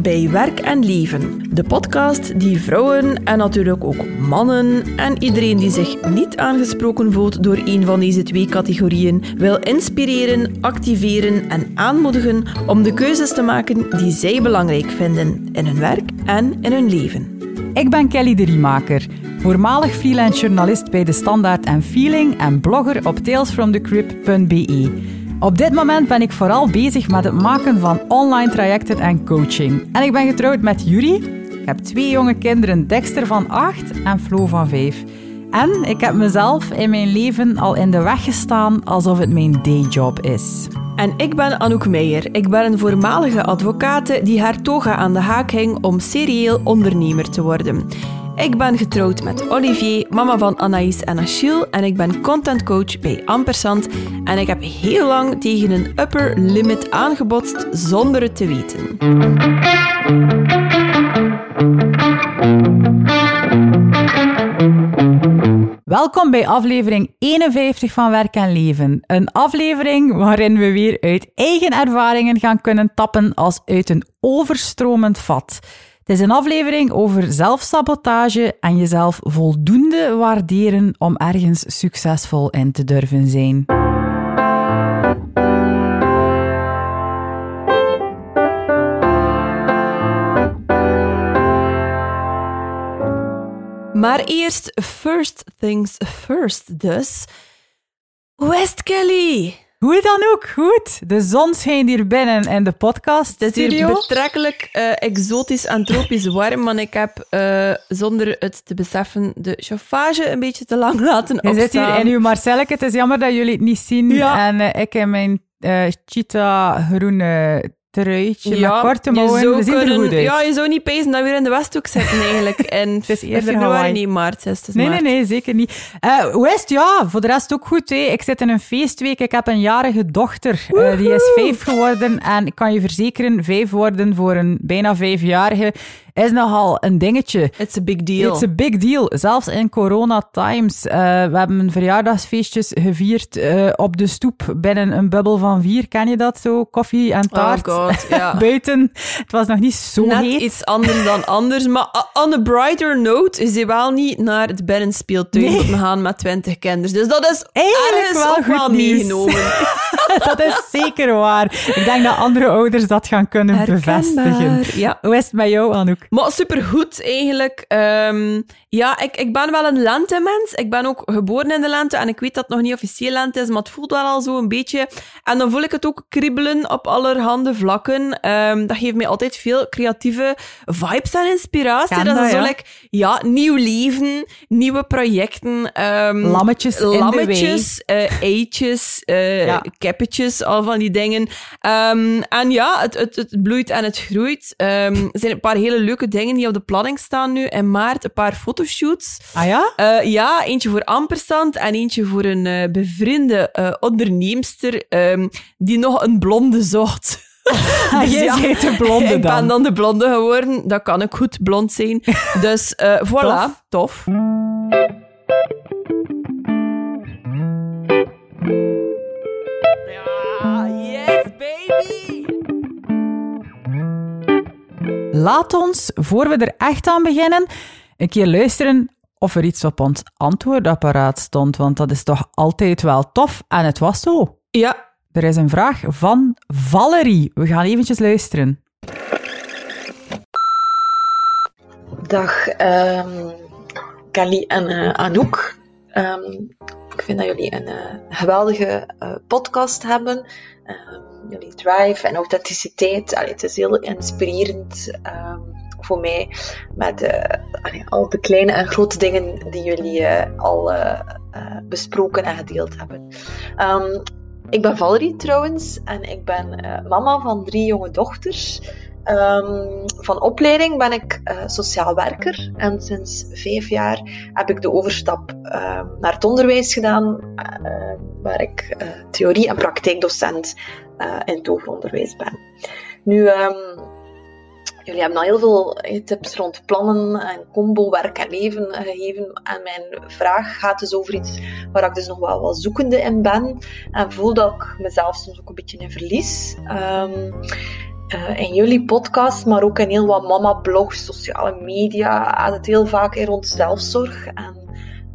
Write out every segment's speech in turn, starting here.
Bij Werk en Leven, de podcast die vrouwen en natuurlijk ook mannen en iedereen die zich niet aangesproken voelt door een van deze twee categorieën wil inspireren, activeren en aanmoedigen om de keuzes te maken die zij belangrijk vinden in hun werk en in hun leven. Ik ben Kelly de Riemaker, voormalig freelance journalist bij De Standaard en Feeling en blogger op talesfromthecrypt.be. Op dit moment ben ik vooral bezig met het maken van online trajecten en coaching. En ik ben getrouwd met Yuri. Ik heb twee jonge kinderen, Dexter van 8 en Flo van 5. En ik heb mezelf in mijn leven al in de weg gestaan alsof het mijn dayjob is. En ik ben Anouk Meijer. Ik ben een voormalige advocate die haar toga aan de haak hing om serieel ondernemer te worden. Ik ben getrouwd met Olivier, mama van Anaïs en Achille, en ik ben contentcoach bij Ampersand. En ik heb heel lang tegen een upper limit aangebotst zonder het te weten. Welkom bij aflevering 51 van Werk en Leven. Een aflevering waarin we weer uit eigen ervaringen gaan kunnen tappen als uit een overstromend vat. Het is een aflevering over zelfsabotage en jezelf voldoende waarderen om ergens succesvol in te durven zijn. Maar eerst first things first dus. West Kelly! Hoe dan ook, goed. De zon schijnt hier binnen in de podcast. Het is hier betrekkelijk uh, exotisch en tropisch warm, want ik heb uh, zonder het te beseffen de chauffage een beetje te lang laten opstaan. Je zit hier in uw Marcelleke. Het is jammer dat jullie het niet zien. Ja. En uh, ik in mijn cheetah groene truitje ja, met korte mouwen. We zien er goed uit. Ja, je zou niet pezen dat we weer in de Westhoek zitten eigenlijk. En het is eerder februari, niet maart. Is nee, maart. nee, nee, zeker niet. Uh, West, ja, voor de rest ook goed. Hè. Ik zit in een feestweek. Ik heb een jarige dochter. Uh, die is vijf geworden. En ik kan je verzekeren, vijf worden voor een bijna vijfjarige is nogal een dingetje. It's a big deal. It's a big deal. Zelfs in corona times. Uh, we hebben verjaardagsfeestjes gevierd uh, op de stoep binnen een bubbel van vier. Ken je dat zo? Koffie en taart. Oh god, ja. Buiten. Het was nog niet zo Net heet. iets anders dan anders. Maar on a brighter note is hij wel niet naar het binnenspeeltuin nee. gaan met twintig kinderen. Dus dat is eigenlijk wel wel meegenomen. dat is zeker waar. Ik denk dat andere ouders dat gaan kunnen Herkenbaar. bevestigen. Ja. Hoe is het met jou, Anouk? Maar supergoed eigenlijk. Um, ja, ik, ik ben wel een lentemens. Ik ben ook geboren in de lente en ik weet dat het nog niet officieel lente is, maar het voelt wel al zo een beetje. En dan voel ik het ook kriebelen op allerhande vlakken. Um, dat geeft mij altijd veel creatieve vibes en inspiratie. Dat is zo ja. like, ja, nieuw leven, nieuwe projecten. Um, Lammetjes in de lammetjes, uh, eitjes, uh, Ja. kippetjes, al van die dingen. En ja, het, het, het bloeit en het groeit. Er zijn een paar hele leuke dingen die op de planning staan nu. In maart een paar fotoshoots. Ah ja? Uh, ja, eentje voor Ampersand en eentje voor een uh, bevriende uh, onderneemster um, die nog een blonde zocht. Ah, jij ja, bent de blonde ik dan. ben dan de blonde geworden. Dat kan ik goed blond zijn. Dus voilà, tof. Ja, yes, baby! Laat ons, voor we er echt aan beginnen, een keer luisteren of er iets op ons antwoordapparaat stond, want dat is toch altijd wel tof. En het was zo. Ja, Er is een vraag van Valerie. We gaan eventjes luisteren. Dag um, Kali en uh, Anouk. Um, ik vind dat jullie een uh, geweldige uh, podcast hebben. Um, jullie drive en authenticiteit. Het is heel inspirerend voor mij met allee, al de kleine en grote dingen die jullie al besproken en gedeeld hebben. ik ben Valerie trouwens en ik ben mama van drie jonge dochters. Um, van opleiding ben ik uh, sociaal werker en sinds vijf jaar heb ik de overstap uh, naar het onderwijs gedaan, uh, waar ik theorie- en praktijkdocent in het ben. Nu, um, jullie hebben al heel veel tips rond plannen en combo werk en leven gegeven. En mijn vraag gaat dus over iets waar ik dus nog wel wat zoekende in ben en voel dat ik mezelf soms ook een beetje in verlies. Uh, in jullie podcast, maar ook in heel wat mama-blogs, sociale media, gaat het heel vaak rond zelfzorg. En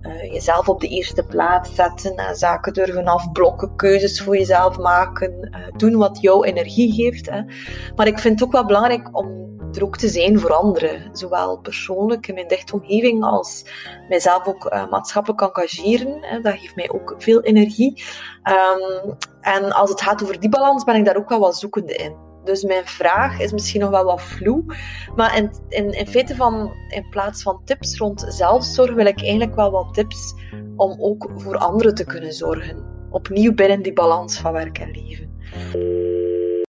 uh, jezelf op de eerste plaats zetten en zaken durven afblokken, keuzes voor jezelf maken, uh, doen wat jouw energie geeft. Hè. Maar ik vind het ook wel belangrijk om er ook te zijn voor anderen, zowel persoonlijk in mijn dichte omgeving als mijzelf ook uh, maatschappelijk engageren. Hè. Dat geeft mij ook veel energie. Um, en als het gaat over die balans, ben ik daar ook wel wat zoekende in. Dus mijn vraag is misschien nog wel wat vloe. Maar in, in, in feite van, in plaats van tips rond zelfzorg, wil ik eigenlijk wel wat tips om ook voor anderen te kunnen zorgen. Opnieuw binnen die balans van werk en leven.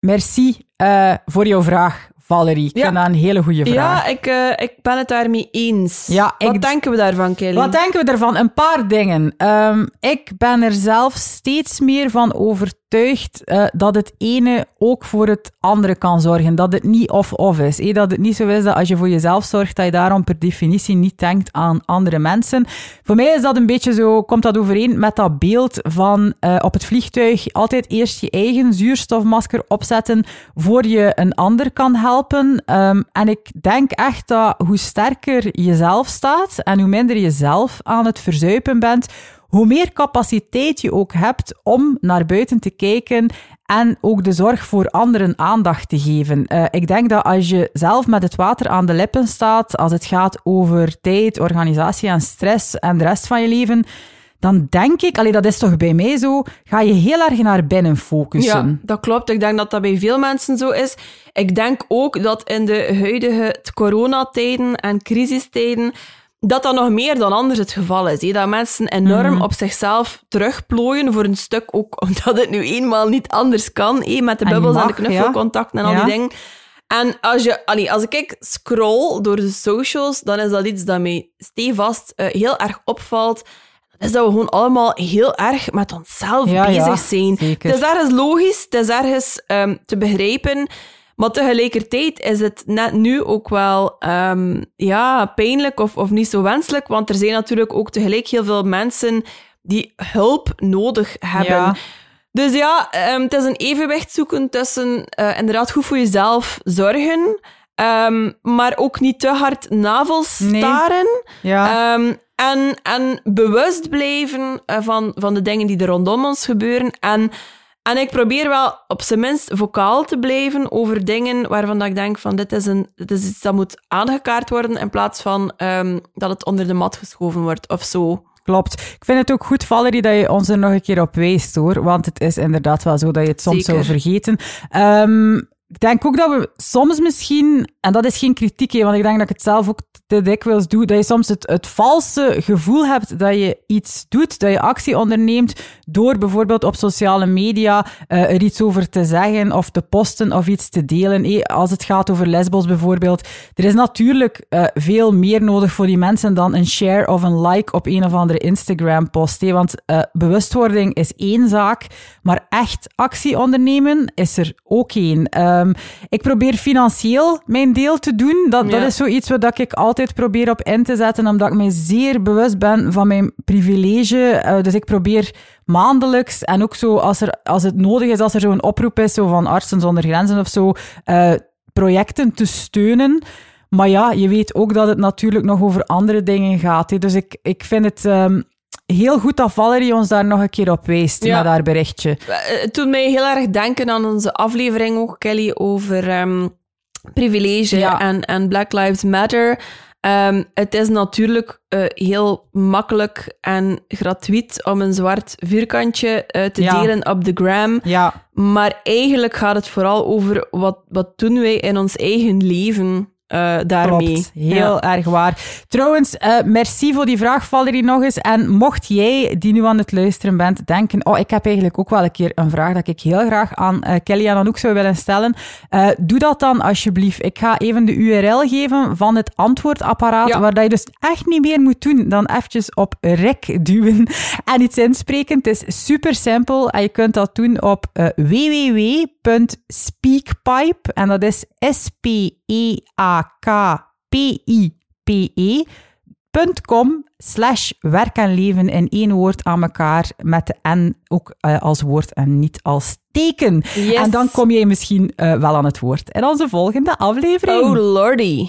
Merci uh, voor jouw vraag. Valerie, ik ja. vind dat een hele goede vraag. Ja, ik, uh, ik ben het daarmee eens. Ja, wat ik, denken we daarvan, Kelly? Wat denken we daarvan? Een paar dingen. Um, ik ben er zelf steeds meer van overtuigd overtuigd uh, dat het ene ook voor het andere kan zorgen. Dat het niet of-of is. Eh? Dat het niet zo is dat als je voor jezelf zorgt, dat je daarom per definitie niet denkt aan andere mensen. Voor mij is dat een beetje zo, komt dat overeen met dat beeld van uh, op het vliegtuig altijd eerst je eigen zuurstofmasker opzetten voor je een ander kan helpen. Um, en ik denk echt dat hoe sterker je zelf staat en hoe minder je zelf aan het verzuipen bent, hoe meer capaciteit je ook hebt om naar buiten te kijken en ook de zorg voor anderen aandacht te geven. Uh, ik denk dat als je zelf met het water aan de lippen staat, als het gaat over tijd, organisatie en stress en de rest van je leven, dan denk ik, allee, dat is toch bij mij zo, ga je heel erg naar binnen focussen. Ja, dat klopt. Ik denk dat dat bij veel mensen zo is. Ik denk ook dat in de huidige coronatijden en crisistijden dat dat nog meer dan anders het geval is. Dat mensen enorm mm. op zichzelf terugplooien voor een stuk, ook omdat het nu eenmaal niet anders kan, met de bubbels en, de knuffelcontacten en al die dingen. En als, je, allee, als ik scroll door de socials, dan is dat iets dat mij stevast uh, heel erg opvalt. is dat we gewoon allemaal heel erg met onszelf ja, bezig ja, zijn. Zeker. Het is ergens logisch, het is ergens um, te begrijpen. Maar tegelijkertijd is het net nu ook wel um, ja, pijnlijk of, of niet zo wenselijk, want er zijn natuurlijk ook tegelijk heel veel mensen die hulp nodig hebben. Ja. Dus ja, um, het is een evenwicht zoeken tussen uh, inderdaad goed voor jezelf zorgen, um, maar ook niet te hard navelstaren. Nee. Ja. en, en bewust blijven uh, van, van de dingen die er rondom ons gebeuren. En en ik probeer wel op zijn minst vocaal te blijven over dingen waarvan dat ik denk van dit is, een, dit is iets dat moet aangekaart worden in plaats van um, dat het onder de mat geschoven wordt of zo. Klopt. Ik vind het ook goed, Valerie, dat je ons er nog een keer op wijst, hoor. Want het is inderdaad wel zo dat je het soms Zeker. zou vergeten. Um, ik denk ook dat we soms misschien, en dat is geen kritiek, want ik denk dat ik het zelf ook te dikwijls doe, dat je soms het, het valse gevoel hebt dat je iets doet, dat je actie onderneemt, door bijvoorbeeld op sociale media uh, er iets over te zeggen of te posten of iets te delen. Als het gaat over Lesbos bijvoorbeeld. Er is natuurlijk uh, veel meer nodig voor die mensen dan een share of een like op een of andere Instagram-post. Want uh, bewustwording is één zaak, maar echt actie ondernemen is er ook één. Um, ik probeer financieel mijn deel te doen. Dat, ja. dat is zoiets wat ik altijd probeer op in te zetten, omdat ik mij zeer bewust ben van mijn privilege. Uh, dus ik probeer maandelijks en ook zo als, er, als het nodig is, als er zo'n oproep is, zo van Artsen zonder Grenzen of zo, uh, projecten te steunen. Maar ja, je weet ook dat het natuurlijk nog over andere dingen gaat. Hè. Dus ik, ik vind het... Um, heel goed dat Valerie ons daar nog een keer op ja. met haar berichtje. Eh, het doet mij heel erg denken aan onze aflevering ook, Kelly, over um, privilege ja. en, en Black Lives Matter. Um, het is natuurlijk uh, heel makkelijk en gratuit om een zwart vierkantje uh, te ja. delen op de gram. Ja. Maar eigenlijk gaat het vooral over wat, wat doen wij in ons eigen leven uh, daarmee. Klopt, heel ja. erg waar. Trouwens, uh, merci voor die vraag, Valerie, nog eens. En mocht jij, die nu aan het luisteren bent, denken, oh, ik heb eigenlijk ook wel een keer een vraag dat ik heel graag aan uh, Kelly en Anouk zou willen stellen, doe dat dan alsjeblieft. Ik ga even de URL geven van het antwoordapparaat, ja. waar dat je dus echt niet meer moet doen dan eventjes op rek duwen en iets inspreken. Het is super simpel en je kunt dat doen op www.speakpipe en dat is S-P-E-A A-K-P-I-P-E crip.com slash werk en leven in één woord aan elkaar met de N ook uh, als woord en niet als teken. Yes. En dan kom jij misschien uh, wel aan het woord in onze volgende aflevering. Oh lordy.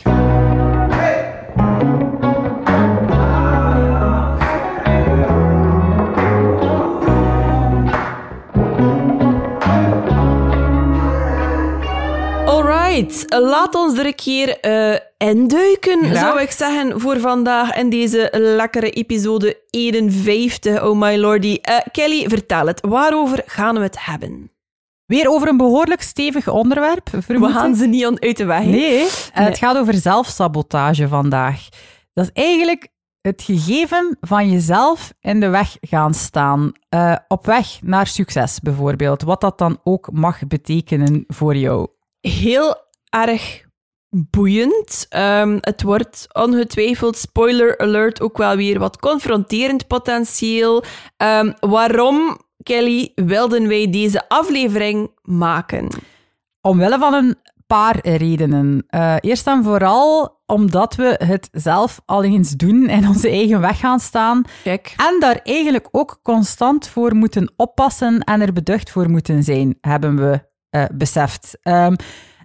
Laat ons er een keer uh, induiken, Graag. zou ik zeggen, voor vandaag in deze lekkere episode 51. Oh my lordy. Uh, Kelly, vertel het. Waarover gaan we het hebben? Weer over een behoorlijk stevig onderwerp. We gaan ze niet uit de weg. Nee, nee, het gaat over zelfsabotage vandaag. Dat is eigenlijk het gegeven van jezelf in de weg gaan staan. Uh, op weg naar succes bijvoorbeeld. Wat dat dan ook mag betekenen voor jou. Heel erg boeiend. Um, het wordt ongetwijfeld, spoiler alert, ook wel weer wat confronterend potentieel. Um, waarom, Kelly, wilden wij deze aflevering maken? Omwille van een paar redenen. Uh, eerst en vooral omdat we het zelf al eens doen en onze eigen weg gaan staan. Kijk. En daar eigenlijk ook constant voor moeten oppassen en er beducht voor moeten zijn, hebben we uh, beseft. Um,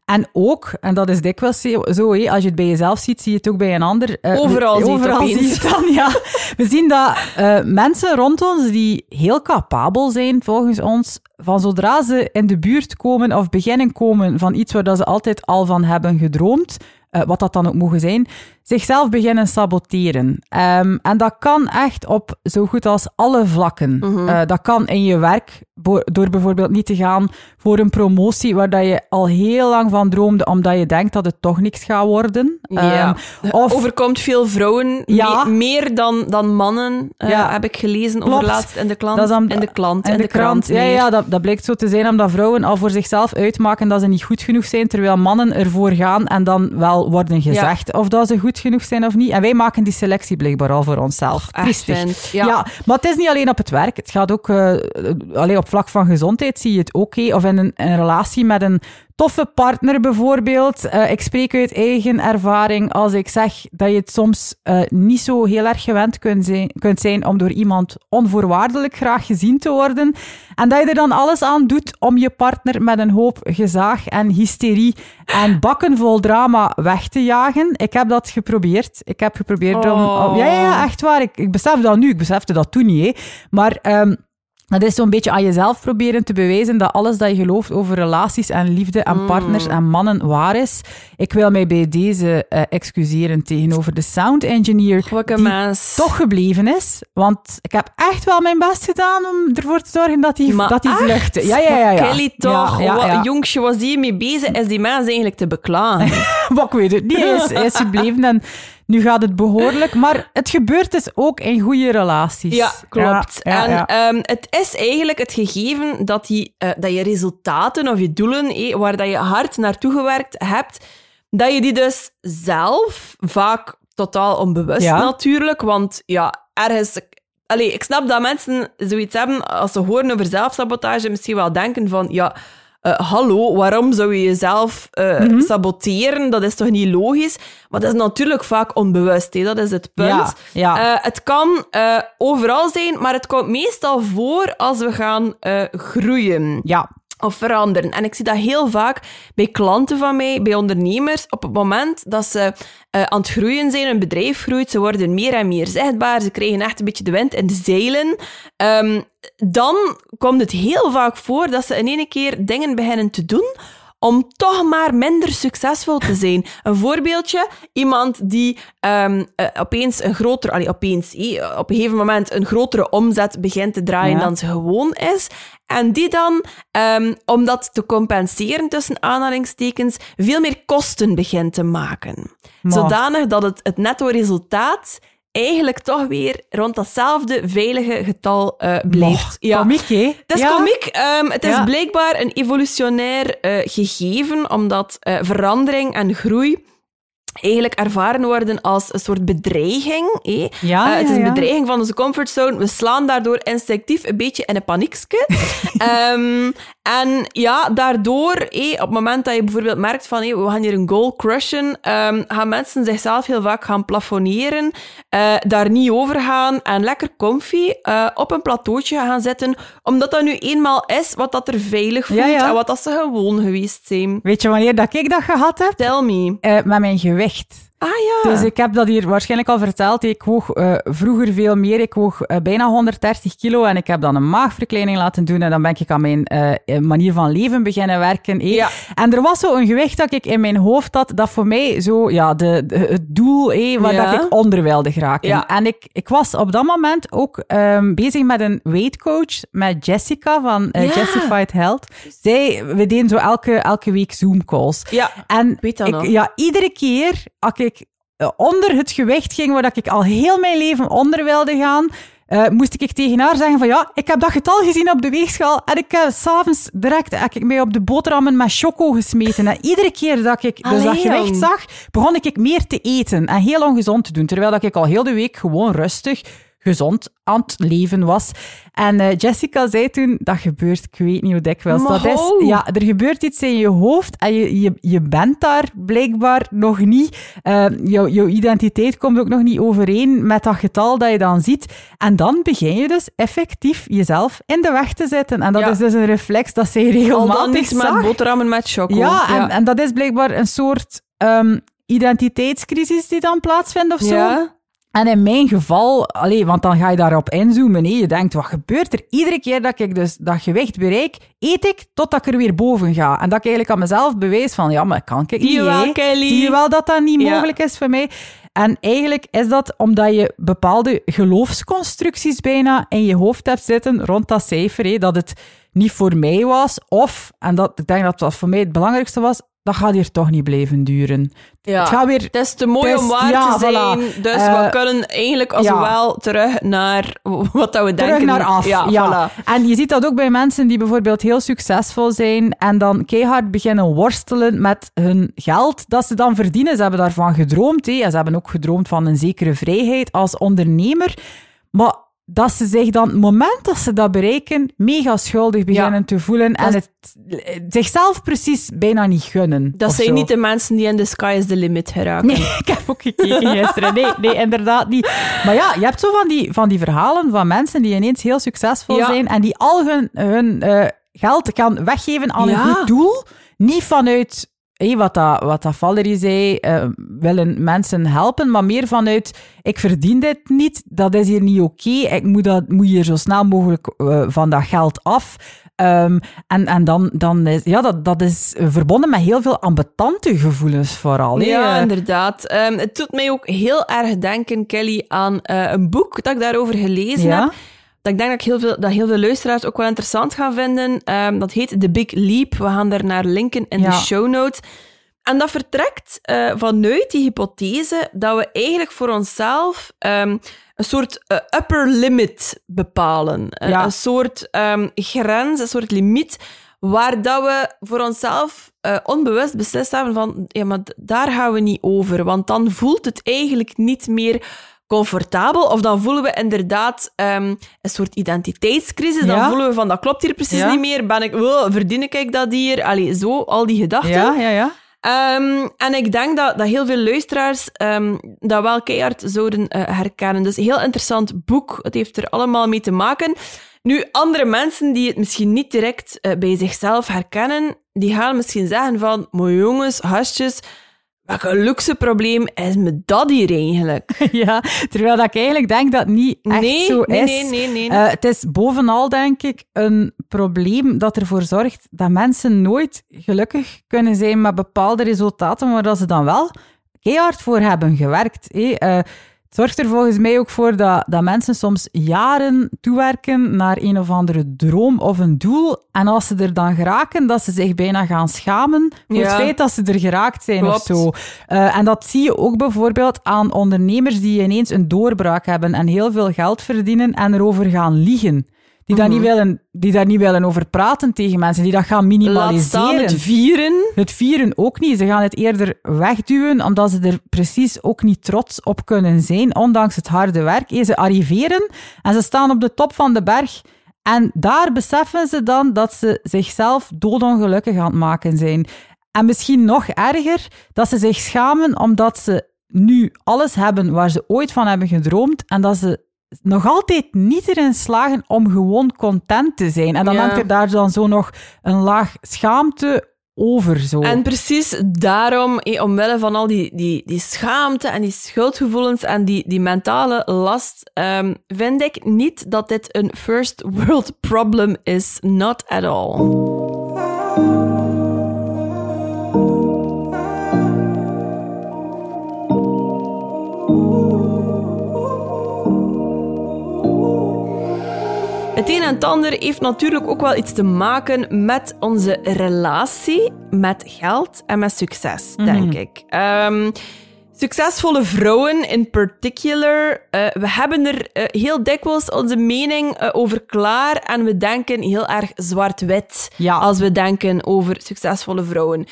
en ook, en dat is dikwijls zo, hé, als je het bij jezelf ziet, zie je het ook bij een ander. Uh, overal, we, overal zie je het dan, ja. We zien dat uh, mensen rond ons die heel capabel zijn, volgens ons, van zodra ze in de buurt komen of beginnen komen van iets waar dat ze altijd al van hebben gedroomd, uh, wat dat dan ook mogen zijn, zichzelf beginnen saboteren. Um, en dat kan echt op zo goed als alle vlakken. Mm -hmm. uh, dat kan in je werk, door bijvoorbeeld niet te gaan voor een promotie waar dat je al heel lang van droomde, omdat je denkt dat het toch niks gaat worden. Ja. Um, of, overkomt veel vrouwen, ja. me meer dan, dan mannen, uh, ja. heb ik gelezen Klopt. over laatst in de klant. In de klant, de, de krant. ja, ja dat, dat blijkt zo te zijn omdat vrouwen al voor zichzelf uitmaken dat ze niet goed genoeg zijn, terwijl mannen ervoor gaan en dan wel worden gezegd ja. of dat ze goed genoeg zijn of niet. En wij maken die selectie blijkbaar al voor onszelf. Ja. ja. maar het is niet alleen op het werk. Het gaat ook uh, alleen op vlak van gezondheid zie je het ook. Okay. Of in een, een relatie met een toffe partner bijvoorbeeld. Uh, ik spreek uit eigen ervaring als ik zeg dat je het soms uh, niet zo heel erg gewend kunt zijn, kunt zijn om door iemand onvoorwaardelijk graag gezien te worden. En dat je er dan alles aan doet om je partner met een hoop gezaag en hysterie en bakken vol drama weg te jagen. Ik heb dat geprobeerd. Ik heb geprobeerd oh. om... om ja, ja, echt waar. Ik, ik besef dat nu. Ik besefte dat toen niet. Hè. Maar... Um, dat is zo'n beetje aan jezelf proberen te bewijzen dat alles dat je gelooft over relaties en liefde en Mm. partners en mannen waar is. Ik wil mij bij deze uh, excuseren tegenover de sound engineer die mens. toch gebleven is. Want ik heb echt wel mijn best gedaan om ervoor te zorgen dat hij dat die vluchtte. Ja, ja, ja. ja. Kelly toch, Ja, ja, wat ja. jongetje was die mee bezig, is die mens eigenlijk te beklagen. Maar ik weet het niet. Hij is, hij is gebleven en nu gaat het behoorlijk. Maar het gebeurt dus ook in goede relaties. Ja, klopt. Ja, ja, en. Um, het is eigenlijk het gegeven dat, die, uh, dat je resultaten of je doelen, eh, waar dat je hard naartoe gewerkt hebt, dat je die dus zelf, vaak totaal onbewust Ja. natuurlijk, want ja, ergens... Allee, ik snap dat mensen zoiets hebben, als ze horen over zelfsabotage, misschien wel denken van, ja, uh, hallo, waarom zou je jezelf uh, Mhm. saboteren? Dat is toch niet logisch? Maar dat is natuurlijk vaak onbewust, hè? dat is het punt. Ja, ja. Uh, het kan overal zijn, maar het komt meestal voor als we gaan groeien ja. Of veranderen. En ik zie dat heel vaak bij klanten van mij, bij ondernemers, op het moment dat ze uh, aan het groeien zijn, een bedrijf groeit, ze worden meer en meer zichtbaar, ze krijgen echt een beetje de wind in de zeilen, um, dan komt het heel vaak voor dat ze in één keer dingen beginnen te doen om toch maar minder succesvol te zijn. Een voorbeeldje, iemand die um, uh, opeens een grotere, allee, opeens, eh, op een gegeven moment een grotere omzet begint te draaien Ja. dan ze gewoon is. En die dan, um, om dat te compenseren tussen aanhalingstekens, veel meer kosten begint te maken. Maar- Zodanig dat het, het netto resultaat eigenlijk toch weer rond datzelfde veilige getal uh, blijft. Ja. Komiek, hè? Het is ja. komiek. Um, het is Ja. blijkbaar een evolutionair uh, gegeven, omdat uh, verandering en groei eigenlijk ervaren worden als een soort bedreiging. eh. Ja, Eh, het is een ja. bedreiging van onze comfortzone. We slaan daardoor instinctief een beetje in een paniekske. Ehm, en ja, daardoor, eh, op het moment dat je bijvoorbeeld merkt van eh, we gaan hier een goal crushen, ehm, gaan mensen zichzelf heel vaak gaan plafonneren, eh, daar niet over gaan en lekker comfy eh, op een plateautje gaan zitten, omdat dat nu eenmaal is wat dat er veilig voelt Ja, ja. en wat dat ze gewoon geweest zijn. Weet je wanneer dat ik dat gehad heb? Tell me. Eh, met mijn gewicht. Ah ja. Dus ik heb dat hier waarschijnlijk al verteld. Ik woog eh, vroeger veel meer. Ik woog eh, bijna 130 kilo en ik heb dan een maagverkleining laten doen. En dan ben ik aan mijn eh, manier van leven beginnen werken. Ja. En er was zo een gewicht dat ik in mijn hoofd had, dat voor mij zo, ja, de, de- het doel eh, waar Ja. dat ik onder wilde geraken. Ja. En ik, ik was op dat moment ook ehm, bezig met een weightcoach, met Jessica van. Justified Health. Zij, we deden zo elke, elke week Zoom-calls. Ja. En weet dat ik, nog. ja, iedere keer als ik onder het gewicht ging waar ik al heel mijn leven onder wilde gaan, eh, moest ik tegen haar zeggen van ja, ik heb dat getal gezien op de weegschaal en ik heb s'avonds direct heb ik mij op de boterhammen met choco gesmeten. En iedere keer dat ik dus dat gewicht jong. zag, begon ik meer te eten en heel ongezond te doen. Terwijl dat ik al heel de week gewoon rustig, gezond aan het leven was. En eh, Jessica zei toen, dat gebeurt, ik weet niet hoe dikwijls dat is. Ja, er gebeurt iets in je hoofd en je, je, je bent daar blijkbaar nog niet. Eh, jouw, jouw identiteit komt ook nog niet overeen met dat getal dat je dan ziet. En dan begin je dus effectief jezelf in de weg te zetten. En dat Ja. is dus een reflex dat zij Al regelmatig dan niet zag. met boterhammen met choco. Ja, en, en dat is blijkbaar een soort ehm, identiteitscrisis die dan plaatsvindt of zo. Ja. En in mijn geval, allee, want dan ga je daarop inzoomen. Hè. Je denkt, wat gebeurt er? Iedere keer dat ik dus dat gewicht bereik, eet ik totdat ik er weer boven ga. En dat ik eigenlijk aan mezelf bewijs van, ja, maar kan ik Zie je niet, wel. Kelly? Zie je wel dat dat niet Ja. mogelijk is voor mij? En eigenlijk is dat omdat je bepaalde geloofsconstructies bijna in je hoofd hebt zitten rond dat cijfer, dat het niet voor mij was, of, en dat, ik denk dat dat voor mij het belangrijkste was, dat gaat hier toch niet blijven duren. Ja. Het gaat weer Het is te mooi is- om waar ja, te zijn. voilà. Dus Eh, we kunnen eigenlijk als ja. wel terug naar wat dat we terug denken. naar af. Ja, Ja, voilà. En je ziet dat ook bij mensen die bijvoorbeeld heel succesvol zijn en dan keihard beginnen worstelen met hun geld dat ze dan verdienen. Ze hebben daarvan gedroomd. Hè. En ze hebben ook gedroomd van een zekere vrijheid als ondernemer. Maar dat ze zich dan, het moment dat ze dat bereiken, mega schuldig beginnen Ja. te voelen en het zichzelf precies bijna niet gunnen. Dat zijn zo. niet de mensen die in the sky is the limit geraken. Nee, ik heb ook gekeken gisteren. Nee, nee, inderdaad niet. Maar ja, je hebt zo van die, van die verhalen van mensen die ineens heel succesvol Ja. zijn en die al hun, hun eh, geld gaan weggeven aan Ja. een goed doel. Niet vanuit, hé, wat, dat, wat dat Valerie zei, eh, willen mensen helpen, maar meer vanuit, ik verdien dit niet, dat is hier niet oké, ik moet, dat, moet hier zo snel mogelijk eh, van dat geld af. Ehm, en en dan, dan is, ja, dat, dat is verbonden met heel veel ambetante gevoelens vooral. Ja, inderdaad. Ehm, het doet mij ook heel erg denken, Kelly, aan eh, een boek dat ik daarover gelezen Ja? heb. Dat ik denk dat, ik heel veel, dat heel veel luisteraars ook wel interessant gaan vinden. Ehm, dat heet The Big Leap. We gaan daar naar linken in Ja. de show notes. En dat vertrekt eh, vanuit die hypothese dat we eigenlijk voor onszelf ehm, een soort eh, upper limit bepalen. Een- Ja. Een soort ehm, grens, een soort limiet, waar dat we voor onszelf eh, onbewust beslist hebben van, ja, maar daar gaan we niet over, want dan voelt het eigenlijk niet meer comfortabel, of dan voelen we inderdaad ehm, een soort identiteitscrisis, dan Ja. voelen we van, dat klopt hier precies Ja. niet meer, ben ik, verdien ik dat hier? Allee, zo, al die gedachten. Ja, ja, ja. Ehm, en ik denk dat, dat heel veel luisteraars ehm, dat wel keihard zouden eh, herkennen. Dus heel interessant boek. Het heeft er allemaal mee te maken. Nu, andere mensen die het misschien niet direct eh, bij zichzelf herkennen, die gaan misschien zeggen van, maar jongens, gastjes, welk luxe probleem is me dat hier eigenlijk? ja. Terwijl dat ik eigenlijk denk dat het niet echt nee, zo nee, is. nee, nee, nee. Eh, het is bovenal, denk ik, een probleem dat ervoor zorgt dat mensen nooit gelukkig kunnen zijn met bepaalde resultaten, maar dat ze dan wel keihard voor hebben gewerkt. Eh, zorgt er volgens mij ook voor dat, dat mensen soms jaren toewerken naar een of andere droom of een doel. En als ze er dan geraken, dat ze zich bijna gaan schamen voor het feit dat ze er geraakt zijn Klopt. of zo. Eh, en dat zie je ook bijvoorbeeld aan ondernemers die ineens een doorbraak hebben en heel veel geld verdienen en erover gaan liegen. Die, daar Mhm. niet willen, die daar niet willen over praten tegen mensen, die dat gaan minimaliseren. het vieren. Het vieren ook niet. Ze gaan het eerder wegduwen, omdat ze er precies ook niet trots op kunnen zijn, ondanks het harde werk. Eh, Ze arriveren en ze staan op de top van de berg. En daar beseffen ze dan dat ze zichzelf doodongelukkig aan het maken zijn. En misschien nog erger, dat ze zich schamen omdat ze nu alles hebben waar ze ooit van hebben gedroomd en dat ze nog altijd niet erin slagen om gewoon content te zijn. En dan Ja. hangt er daar dan zo nog een laag schaamte over. Zo. En precies daarom, eh, omwille van al die, die, die schaamte en die schuldgevoelens en die, die mentale last, ehm, vind ik niet dat dit een first world problem is. Not at all. Het een en het ander heeft natuurlijk ook wel iets te maken met onze relatie met geld en met succes, denk ik. Ehm, succesvolle vrouwen in particular, eh, we hebben er eh, heel dikwijls onze mening eh, over klaar en we denken heel erg zwart-wit Ja. als we denken over succesvolle vrouwen.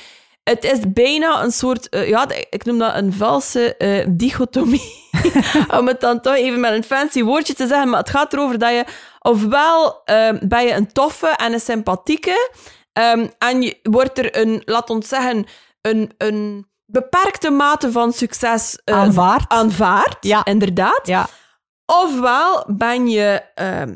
Het is bijna een soort, ja, ik noem dat een valse dichotomie. Om het dan toch even met een fancy woordje te zeggen, maar het gaat erover dat je ofwel ehm, ben je een toffe en een sympathieke, ehm, en je wordt er een, laat ons zeggen, een, een beperkte mate van succes eh, Aanvaard. aanvaard, Ja. inderdaad. Ja. Ofwel ben je ehm,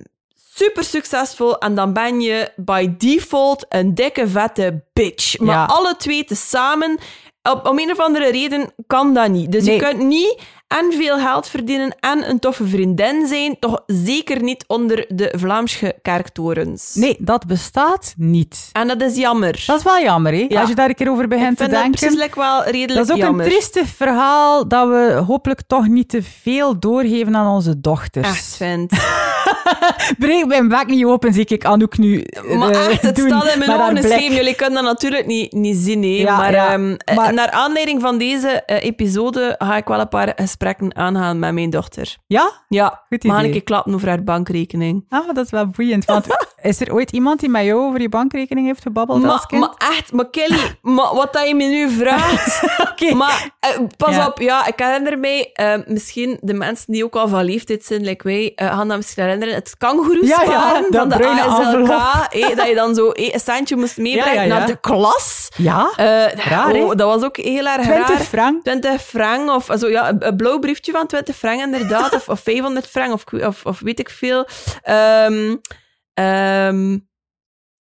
super succesvol en dan ben je by default een dikke vette bitch. Maar Ja. alle twee tezamen, op, om een of andere reden kan dat niet. Dus Nee. je kunt niet en veel geld verdienen en een toffe vriendin zijn, toch zeker niet onder de Vlaamse kerktorens. Nee, dat bestaat niet. En dat is jammer. Dat is wel jammer, hè? Ja. Als je daar een keer over begint te vind dat denken. precies like wel redelijk Dat is ook jammer. een trieste verhaal dat we hopelijk toch niet te veel doorgeven aan onze dochters. Echt vind. Breek mijn bek niet open, zie ik Anouk nu Maar eh, echt, het doen staat in mijn ogen. Jullie kunnen dat natuurlijk niet, niet zien. Hè. Ja, maar, ja. ehm, eh, Maar- naar aanleiding van deze eh, episode ga ik wel een paar gesprekken aangaan met mijn dochter. Ja? Ja, Goed idee. een keer klappen over haar bankrekening. Ah, dat is wel boeiend. Want is er ooit iemand die met jou over je bankrekening heeft gebabbeld als Maar, kind? maar echt, maar Kelly, maar wat dat je me nu vraagt... Oké. Maar eh, pas Ja. op, ja, ik herinner mij, eh, misschien de mensen die ook al van leeftijd zijn, like wij, eh, gaan dat misschien herinneren, het kangoeroe Ja, ja, van de ASLK, eh, dat je dan zo eh, een centje moest meebrengen Ja, naar de klas. Ja? Raar, hè? oh, dat was ook heel erg 20 raar. frank? 20 frank, of zo, ja, een, blauw briefje van 20 frank inderdaad, of, of 500 frank, of, of, of weet ik veel. Ehm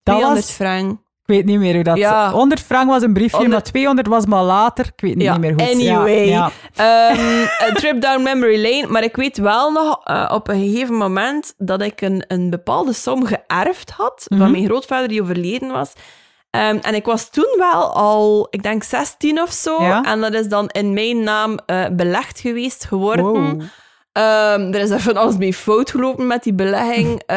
Dat 200 was- frank. Ik weet niet meer hoe dat... Ja. 100 frank was een briefje, 100 maar 200 was maar later. Ik weet niet Ja, meer goed. anyway. Ja. Ehm, a trip down memory lane. Maar ik weet wel nog eh, op een gegeven moment dat ik een, een bepaalde som geërfd had Mhm. van mijn grootvader die overleden was. Ehm, en ik was toen wel al, ik denk 16 of zo. En dat is dan in mijn naam eh, belegd geweest geworden. Wow. Ehm, er is even alles mee fout gelopen met die belegging.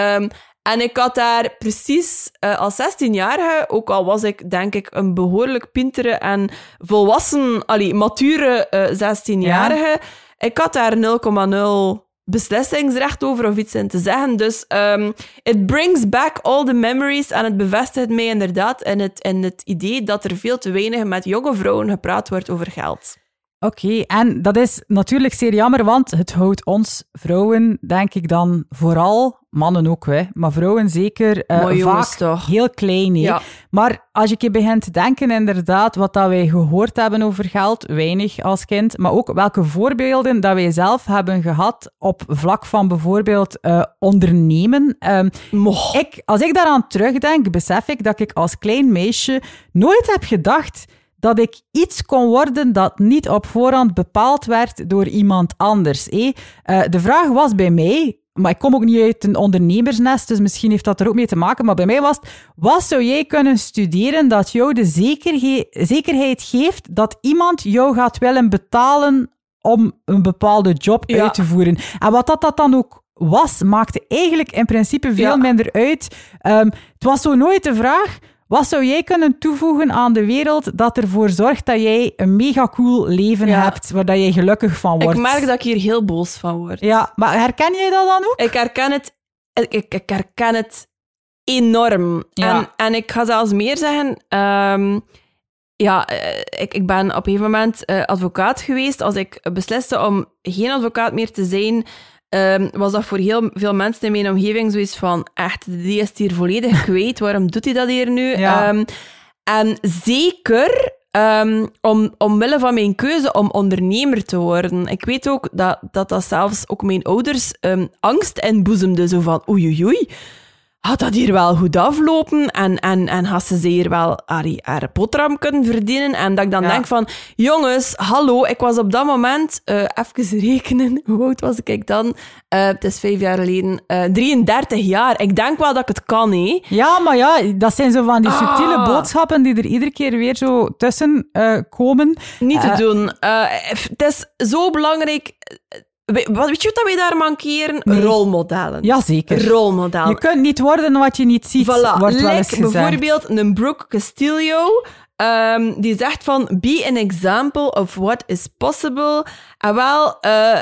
en ik had daar precies eh, als 16-jarige, ook al was ik denk ik een behoorlijk pintere en volwassen, allee, mature eh 16-jarige, ik had daar 0,0 beslissingsrecht over of iets in te zeggen. Dus ehm it brings back all the memories en het bevestigt mij inderdaad in het, in het idee dat er veel te weinig met jonge vrouwen gepraat wordt over geld. Oké, en dat is natuurlijk zeer jammer, want het houdt ons vrouwen, denk ik dan vooral, mannen ook, hè, maar vrouwen zeker, eh, jongens vaak toch. heel klein. Ja. Maar als je begint te denken, inderdaad, wat dat wij gehoord hebben over geld, weinig als kind, maar ook welke voorbeelden dat wij zelf hebben gehad op vlak van bijvoorbeeld eh, ondernemen. Moch. ik, als ik daaraan terugdenk, besef ik dat ik als klein meisje nooit heb gedacht dat ik iets kon worden dat niet op voorhand bepaald werd door iemand anders. Eh, de vraag was bij mij, maar ik kom ook niet uit een ondernemersnest, dus misschien heeft dat er ook mee te maken, maar bij mij was het, wat zou jij kunnen studeren dat jou de zekerhe- zekerheid geeft dat iemand jou gaat willen betalen om een bepaalde job Ja. uit te voeren? En wat dat, dat dan ook was, maakte eigenlijk in principe veel Ja. minder uit. Ehm, het was zo nooit de vraag... Wat zou jij kunnen toevoegen aan de wereld dat ervoor zorgt dat jij een mega cool leven Ja. hebt, waar dat jij gelukkig van wordt? Ik merk dat ik hier heel boos van word. Ja, maar herken jij dat dan ook? Ik herken het ik, ik, herken het enorm. Ja. En, en ik ga zelfs meer zeggen... ehm, ja, eh, ik, ik ben op een gegeven moment eh, advocaat geweest. Als ik besliste om geen advocaat meer te zijn, ehm, was dat voor heel veel mensen in mijn omgeving zoiets van, echt, die is hier volledig kwijt. Waarom doet hij dat hier nu? Ja. Ehm, en zeker ehm, om, omwille van mijn keuze om ondernemer te worden. Ik weet ook dat dat, dat zelfs ook mijn ouders angst inboezemde. Zo van, oei, oei, oei. Gaat dat hier wel goed aflopen? En, en, en gaat ze hier wel haar, haar boterham kunnen verdienen? En dat ik dan Ja. denk van, jongens, hallo, ik was op dat moment, eh even rekenen, hoe oud was ik dan? Eh, het is vijf jaar geleden, eh 33 jaar. Ik denk wel dat ik het kan, hé. Ja, maar ja, dat zijn zo van die subtiele Ah. boodschappen die er iedere keer weer zo tussen eh, komen. Niet te Eh, doen. Eh, het is zo belangrijk. We- wat- Weet je wat wij daar mankeren? Nee. Rolmodellen. Jazeker. Rolmodellen. Je kunt niet worden wat je niet ziet, Voilà, wordt gezegd. bijvoorbeeld een Brooke Castillo, ehm, die zegt van, be an example of what is possible. En wel, eh,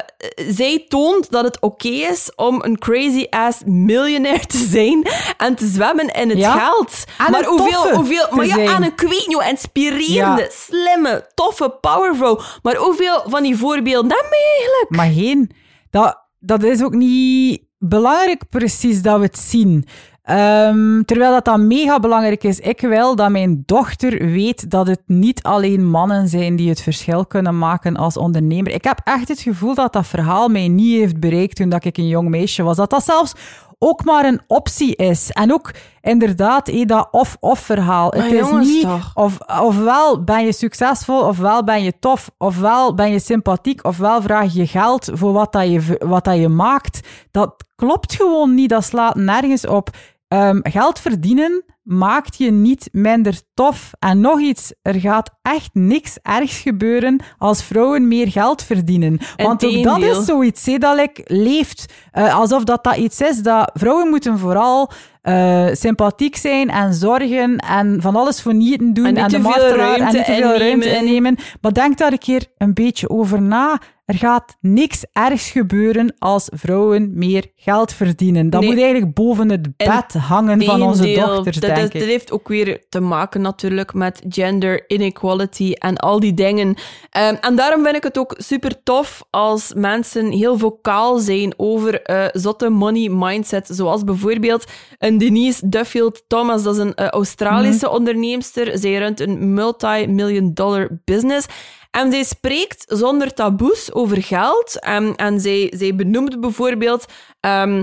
zij toont dat het oké is om een crazy-ass miljonair te zijn en te zwemmen in het Ja. geld. En maar hoeveel, hoeveel, maar ja, en een ik weet niet hoe inspirerende, Ja. slimme, toffe powervrouw. Maar hoeveel van die voorbeelden hebben we eigenlijk? Maar geen. Dat, dat is ook niet belangrijk precies dat we het zien. Ehm, terwijl dat dan mega belangrijk is. Ik wil dat mijn dochter weet dat het niet alleen mannen zijn die het verschil kunnen maken als ondernemer. Ik heb echt het gevoel dat dat verhaal mij niet heeft bereikt toen dat ik een jong meisje was. Dat dat zelfs ook maar een optie is. En ook inderdaad eh, dat of-of verhaal. Maar het is niet toch. of, ofwel ben je succesvol, ofwel ben je tof, ofwel ben je sympathiek, ofwel vraag je geld voor wat, dat je, wat dat je maakt. Dat klopt gewoon niet, dat slaat nergens op. Ehm, geld verdienen maakt je niet minder tof. En nog iets, er gaat echt niks ergs gebeuren als vrouwen meer geld verdienen. Want ook dat is zoiets hè, dat like, leeft. Eh, alsof dat, dat iets is dat vrouwen moeten vooral eh, sympathiek zijn en zorgen en van alles voor nieten doen En en de en niet te veel ruimte innemen. Maar denk daar een keer een beetje over na. Er gaat niks ergs gebeuren als vrouwen meer geld verdienen. Dat Nee. moet eigenlijk boven het bed hangen van onze dochters, dat, ik. dat heeft ook weer te maken natuurlijk met gender inequality en al die dingen. Ehm, en daarom vind ik het ook super tof als mensen heel vocaal zijn over eh, zotte money mindset. Zoals bijvoorbeeld een Denise Duffield Thomas, dat is een eh, Australische Mhm. onderneemster. Zij runt een multi-million dollar business. En zij spreekt zonder taboes over geld. En, en zij, zij benoemt bijvoorbeeld... ehm, eh,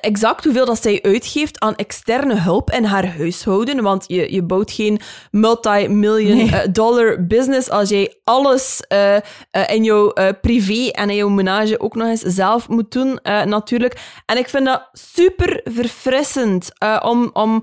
exact hoeveel dat zij uitgeeft aan externe hulp in haar huishouden. Want je, je bouwt geen multi-million Nee. eh, dollar business als jij alles eh, eh, in jouw eh, privé en in jouw menage ook nog eens zelf moet doen, eh, natuurlijk. En ik vind dat super verfrissend eh, om... om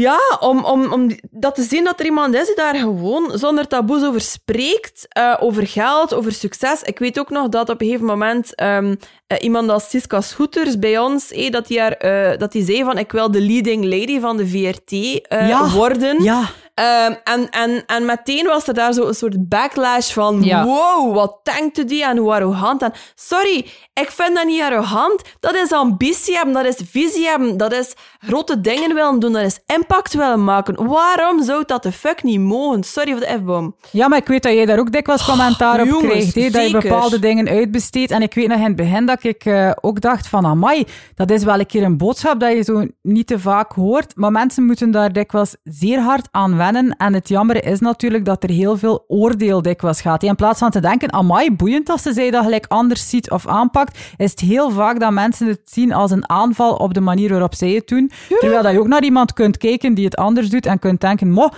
ja, om, om, om dat te zien dat er iemand is die daar gewoon zonder taboes over spreekt. eh, over geld, over succes. Ik weet ook nog dat op een gegeven moment ehm, eh, iemand als Siska Scooters bij ons, eh, dat, die haar, dat die zei van ik wil de leading lady van de VRT Ja. worden. Ja, Ehm, en, en, en meteen was er daar zo een soort backlash van Ja. wow, wat denkt u die en hoe arrogant. En sorry, ik vind dat niet arrogant. Dat is ambitie hebben, dat is visie hebben, dat is grote dingen willen doen, dat is impact willen maken. Waarom zou dat de fuck niet mogen? Sorry voor de F-bom. Ja, maar ik weet dat jij daar ook dikwijls commentaar op jongens, hè, dat je bepaalde dingen uitbesteedt. En ik weet nog in het begin dat ik eh, ook dacht van... Amai, dat is wel een keer een boodschap dat je zo niet te vaak hoort. Maar mensen moeten daar dikwijls zeer hard aan wennen. En het jammer is natuurlijk dat er heel veel oordeel dikwijls gaat. In plaats van te denken, amai, boeiend als ze zij dat gelijk anders ziet of aanpakt, is het heel vaak dat mensen het zien als een aanval op de manier waarop zij het doen. Terwijl dat je ook naar iemand kunt kijken die het anders doet en kunt denken, mo,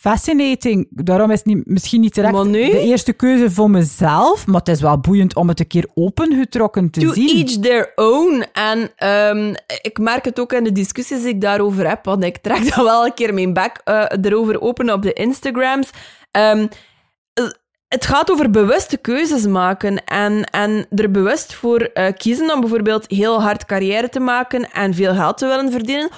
fascinating. Daarom is het niet, misschien niet direct nee. de eerste keuze voor mezelf, maar het is wel boeiend om het een keer opengetrokken te To zien. each their own. En ehm, ik merk het ook in de discussies die ik daarover heb, want ik trek dan wel een keer mijn bek eh, erover open op de Instagrams. Ehm, eh, het gaat over bewuste keuzes maken en, en er bewust voor eh, kiezen om bijvoorbeeld heel hard carrière te maken en veel geld te willen verdienen.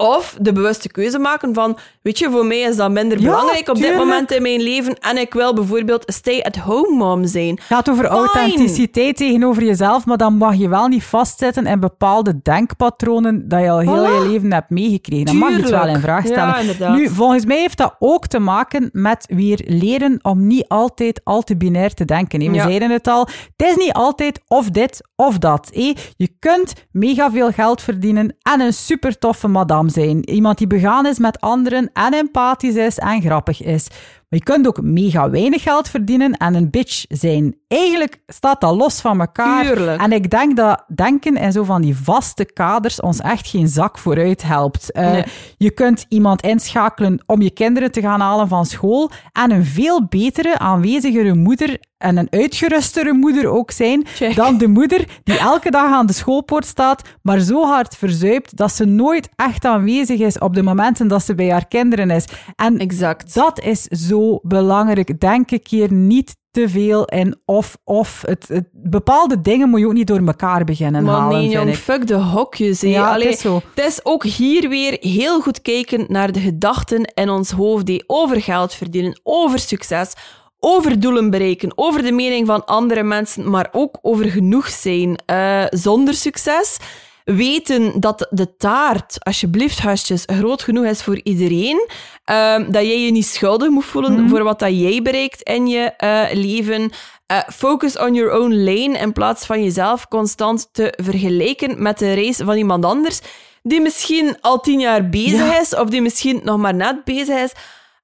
Of de bewuste keuze maken van, weet je, voor mij is dat minder Ja, belangrijk op dit moment in mijn leven en ik wil bijvoorbeeld stay-at-home mom zijn. Het gaat over Fine. authenticiteit tegenover jezelf, maar dan mag je wel niet vastzitten in bepaalde denkpatronen dat je al heel Voilà. je leven hebt meegekregen. Dan mag je het wel in vraag stellen. nu, volgens mij heeft dat ook te maken met weer leren om niet altijd al te binair te denken. We Ja. zeiden het al, het is niet altijd of dit of dat. Je kunt mega veel geld verdienen en een super toffe madame zijn. Iemand die begaan is met anderen en empathisch is en grappig is. Maar je kunt ook mega weinig geld verdienen en een bitch zijn. Eigenlijk staat dat los van elkaar. Tuurlijk. En ik denk dat denken in zo van die vaste kaders ons echt geen zak vooruit helpt. Eh, Nee. Je kunt iemand inschakelen om je kinderen te gaan halen van school en een veel betere, aanwezigere moeder en een uitgerustere moeder ook zijn Check. dan de moeder die elke dag aan de schoolpoort staat, maar zo hard verzuipt dat ze nooit echt aanwezig is op de momenten dat ze bij haar kinderen is. En Exact. dat is zo belangrijk. Denk een keer niet te veel in of-of. Het, het- bepaalde dingen moet je ook niet door elkaar beginnen Maar halen, nee, jong, ik. fuck de hokjes. Ja, het Allee, is zo. Het is ook hier weer heel goed kijken naar de gedachten in ons hoofd die over geld verdienen, over succes, over doelen bereiken, over de mening van andere mensen, maar ook over genoeg zijn eh, zonder succes. Weten dat de taart, alsjeblieft, gastjes, groot genoeg is voor iedereen. Ehm, dat jij je niet schuldig moet voelen voor wat dat jij bereikt in je eh, leven. Eh, focus on your own lane in plaats van jezelf constant te vergelijken met de race van iemand anders die misschien al tien jaar bezig Ja. is of die misschien nog maar net bezig is.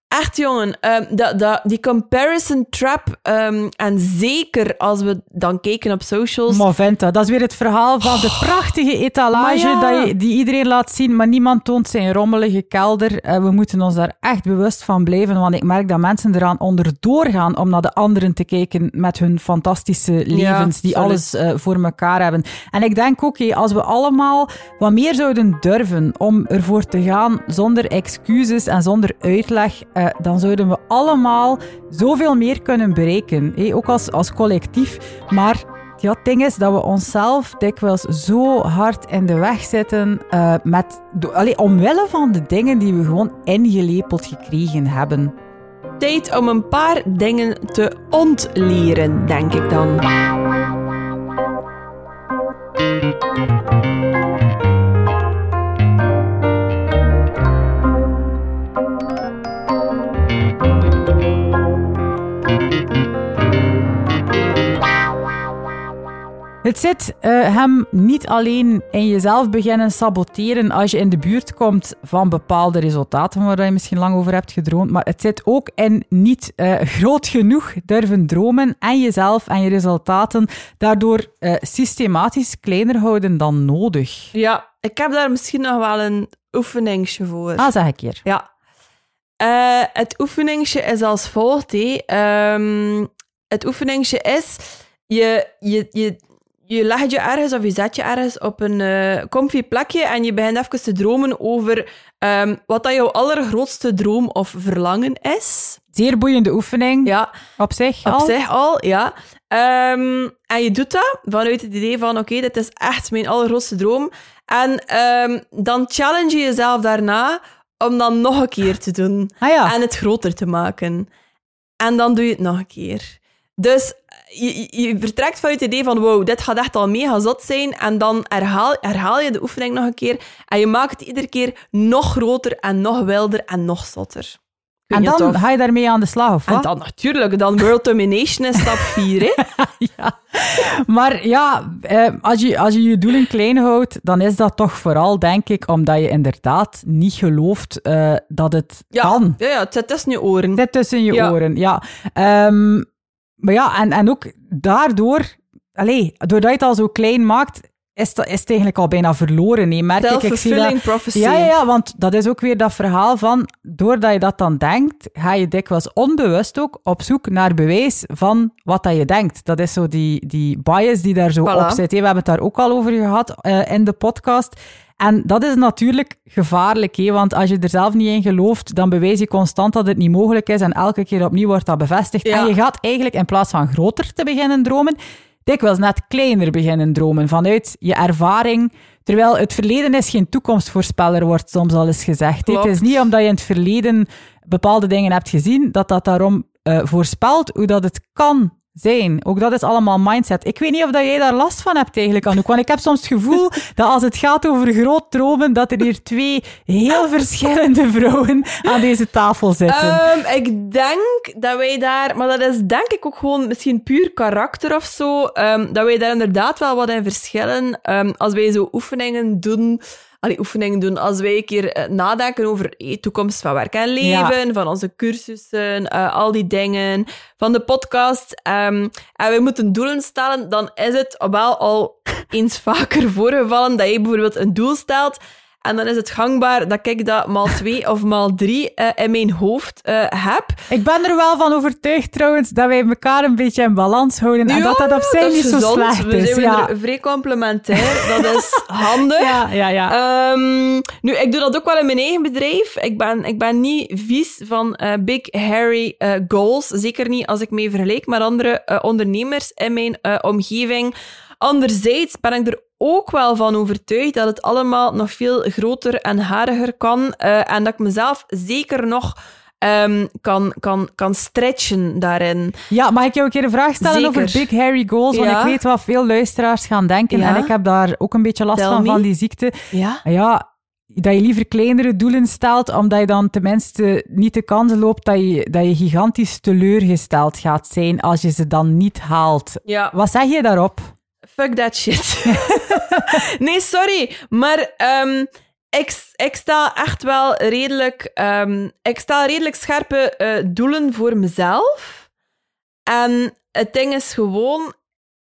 Echt, jongen, ehm, dat, dat, die comparison trap, ehm, en zeker als we dan kijken op socials, Maar dat, is weer het verhaal van de prachtige etalage Maar ja. dat je, die iedereen laat zien, maar niemand toont zijn rommelige kelder. En we moeten ons daar echt bewust van blijven, want ik merk dat mensen eraan onderdoor gaan om naar de anderen te kijken met hun fantastische levens, die alles eh, voor elkaar hebben. En ik denk ook, als we allemaal wat meer zouden durven om ervoor te gaan zonder excuses en zonder uitleg, eh, dan zouden we allemaal zoveel meer kunnen bereiken. ook als, als collectief. Maar ja, het ding is dat we onszelf dikwijls zo hard in de weg zitten eh, met, allee, omwille van de dingen die we gewoon ingelepeld gekregen hebben. tijd om een paar dingen te ontleren, denk ik dan. Het zit eh, hem niet alleen in jezelf beginnen saboteren als je in de buurt komt van bepaalde resultaten waar je misschien lang over hebt gedroomd, maar het zit ook in niet eh, groot genoeg durven dromen en jezelf en je resultaten daardoor eh, systematisch kleiner houden dan nodig. Ja, ik heb daar misschien nog wel een oefeningsje voor. Ah, zeg ik hier. Ja. Het oefeningsje is als volgt. hé. Ehm, het oefeningsje is, je, je, je, je legt je ergens of je zet je ergens op een eh comfy plekje en je begint even te dromen over ehm, wat dat jouw allergrootste droom of verlangen is. Zeer boeiende oefening Ja, op zich op al. zich al, ja. Ehm, en je doet dat vanuit het idee van, oké, dit is echt mijn allergrootste droom. En ehm, dan challenge je jezelf daarna om dan nog een keer te doen. Ah ja. En het groter te maken. En dan doe je het nog een keer. Dus je, vertrekt vanuit het idee van, wow, dit gaat echt al mega zot zijn. En dan herhaal, herhaal je de oefening nog een keer. En je maakt het iedere keer nog groter en nog wilder en nog zotter. En dan ga je daarmee aan de slag, of en wat? dan natuurlijk, dan World Domination is stap 4. Hè? ja. Maar ja, eh, als, je, als je je doelen klein houdt, dan is dat toch vooral, denk ik, omdat je inderdaad niet gelooft eh, dat het Ja, kan. ja, ja, het zit tussen je oren. Dit tussen je Ja. oren, ja. Ehm, maar ja, en, en ook daardoor, allee, doordat je het al zo klein maakt, is, dat, is het eigenlijk al bijna verloren. Nee, merk ik, ik zie dat, Self-fulfilling prophecy. ja, ja, ja, want dat is ook weer dat verhaal van, doordat je dat dan denkt, ga je dikwijls onbewust ook op zoek naar bewijs van wat dat je denkt. Dat is zo die, die bias die daar zo Voilà. op zit. We hebben het daar ook al over gehad eh, in de podcast. En dat is natuurlijk gevaarlijk, hè? want als je er zelf niet in gelooft, dan bewijs je constant dat het niet mogelijk is en elke keer opnieuw wordt dat bevestigd. Ja. En je gaat eigenlijk in plaats van groter te beginnen dromen, dikwijls net kleiner beginnen dromen vanuit je ervaring Terwijl het verleden is geen toekomstvoorspeller, wordt soms al eens gezegd. Het is niet omdat je in het verleden bepaalde dingen hebt gezien, dat dat daarom eh, voorspelt hoe dat het kan zijn. Ook dat is allemaal mindset. Ik weet niet of dat jij daar last van hebt eigenlijk, Anouk. Want ik heb soms het gevoel dat als het gaat over groot dromen, dat er hier twee heel verschillende vrouwen aan deze tafel zitten. Ehm, ik denk dat wij daar, maar dat is denk ik ook gewoon misschien puur karakter of zo, ehm, dat wij daar inderdaad wel wat in verschillen. Ehm, als wij zo oefeningen doen, allee, oefeningen doen, als wij een keer eh, nadenken over eh, toekomst van werk en leven, van onze cursussen, eh, al die dingen, van de podcast, ehm, en wij moeten doelen stellen, dan is het wel al eens vaker voorgevallen dat je bijvoorbeeld een doel stelt en dan is het gangbaar dat ik dat maal twee of maal drie eh, in mijn hoofd eh, heb. Ik ben er wel van overtuigd trouwens dat wij elkaar een beetje in balans houden en dat dat op zich niet zo slecht We is. zijn Ja. er vrij complementair. Dat is handig. Ja, ja, ja. Ehm, nu, ik doe dat ook wel in mijn eigen bedrijf. Ik ben, ik ben niet vies van eh, big, hairy goals. Zeker niet als ik me vergelijk met andere ondernemers in mijn omgeving. Anderzijds ben ik er ook wel van overtuigd dat het allemaal nog veel groter en hariger kan. eh, en dat ik mezelf zeker nog ehm, kan, kan, kan stretchen daarin. Ja, mag ik jou een keer een vraag stellen Zeker. over Big Hairy Goals? Want Ja. ik weet wat veel luisteraars gaan denken Ja. en ik heb daar ook een beetje last Tell van, me. van die ziekte. Ja? Ja, dat je liever kleinere doelen stelt, omdat je dan tenminste niet de kans loopt dat je, dat je gigantisch teleurgesteld gaat zijn als je ze dan niet haalt. Ja. Wat zeg je daarop? Fuck that shit. nee, sorry. Maar ehm, ik, ik sta echt wel redelijk... ehm, ik sta redelijk scherpe eh, doelen voor mezelf. En het ding is gewoon...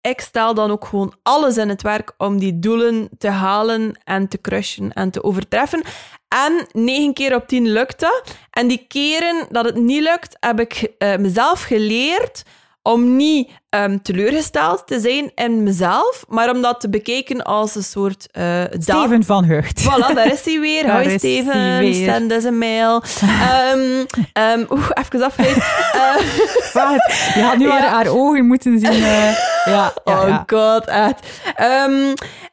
Ik stel dan ook gewoon alles in het werk om die doelen te halen en te crushen en te overtreffen. En negen keer op tien lukt dat. En die keren dat het niet lukt, heb ik eh, mezelf geleerd om niet ehm, teleurgesteld te zijn in mezelf, maar om dat te bekijken als een soort uh, Steven van Hucht. Voilà, daar is hij weer. Hoi is Steven, weer. send us een mail. um, um, Oeh, even afgeleid. Uh, je had nu Ja. haar, haar ogen moeten zien. eh, ja, ja, oh god, echt.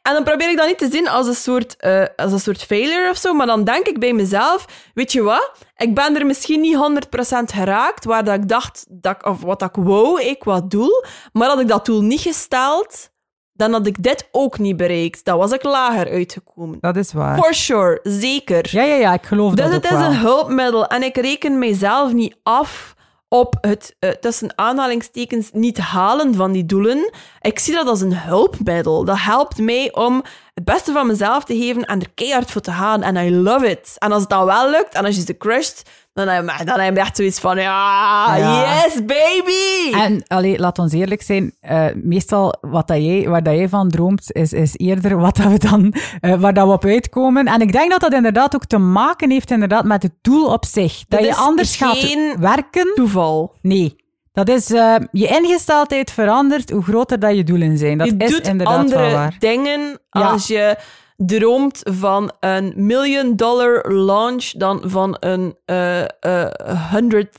En dan probeer ik dat niet te zien als een, soort, eh, als een soort failure of zo, maar dan denk ik bij mezelf, weet je wat? Ik ben er misschien niet 100% geraakt waar dat ik dacht, dat ik, of wat ik wou, ik wat doel, maar had ik dat doel niet gesteld, dan had ik dit ook niet bereikt. Dan was ik lager uitgekomen. Dat is waar. For sure, zeker. Ja, ja, ja, ik geloof Dus dat het ook is wel. een hulpmiddel en ik reken mijzelf niet af op het eh, tussen aanhalingstekens niet halen van die doelen. Ik zie dat als een hulpmiddel. Dat helpt mij om het beste van mezelf te geven en er keihard voor te gaan. En I love it. En als het dan wel lukt en als je ze crusht, dan heb je, dan heb je echt zoiets van ja, Ja. yes baby! En allee, laat ons eerlijk zijn, eh, meestal wat dat jij, waar dat jij van droomt, is, is eerder wat dat we dan, eh, waar dat we op uitkomen. En ik denk dat dat inderdaad ook te maken heeft inderdaad met het doel op zich. Dat, Dat je anders gaat werken. Toeval. Nee. Dat is, eh, je ingesteldheid verandert hoe groter dat je doelen zijn. Dat je is doet inderdaad andere waar. dingen Ja. als je droomt van een million dollar launch dan van een eh, eh, hundred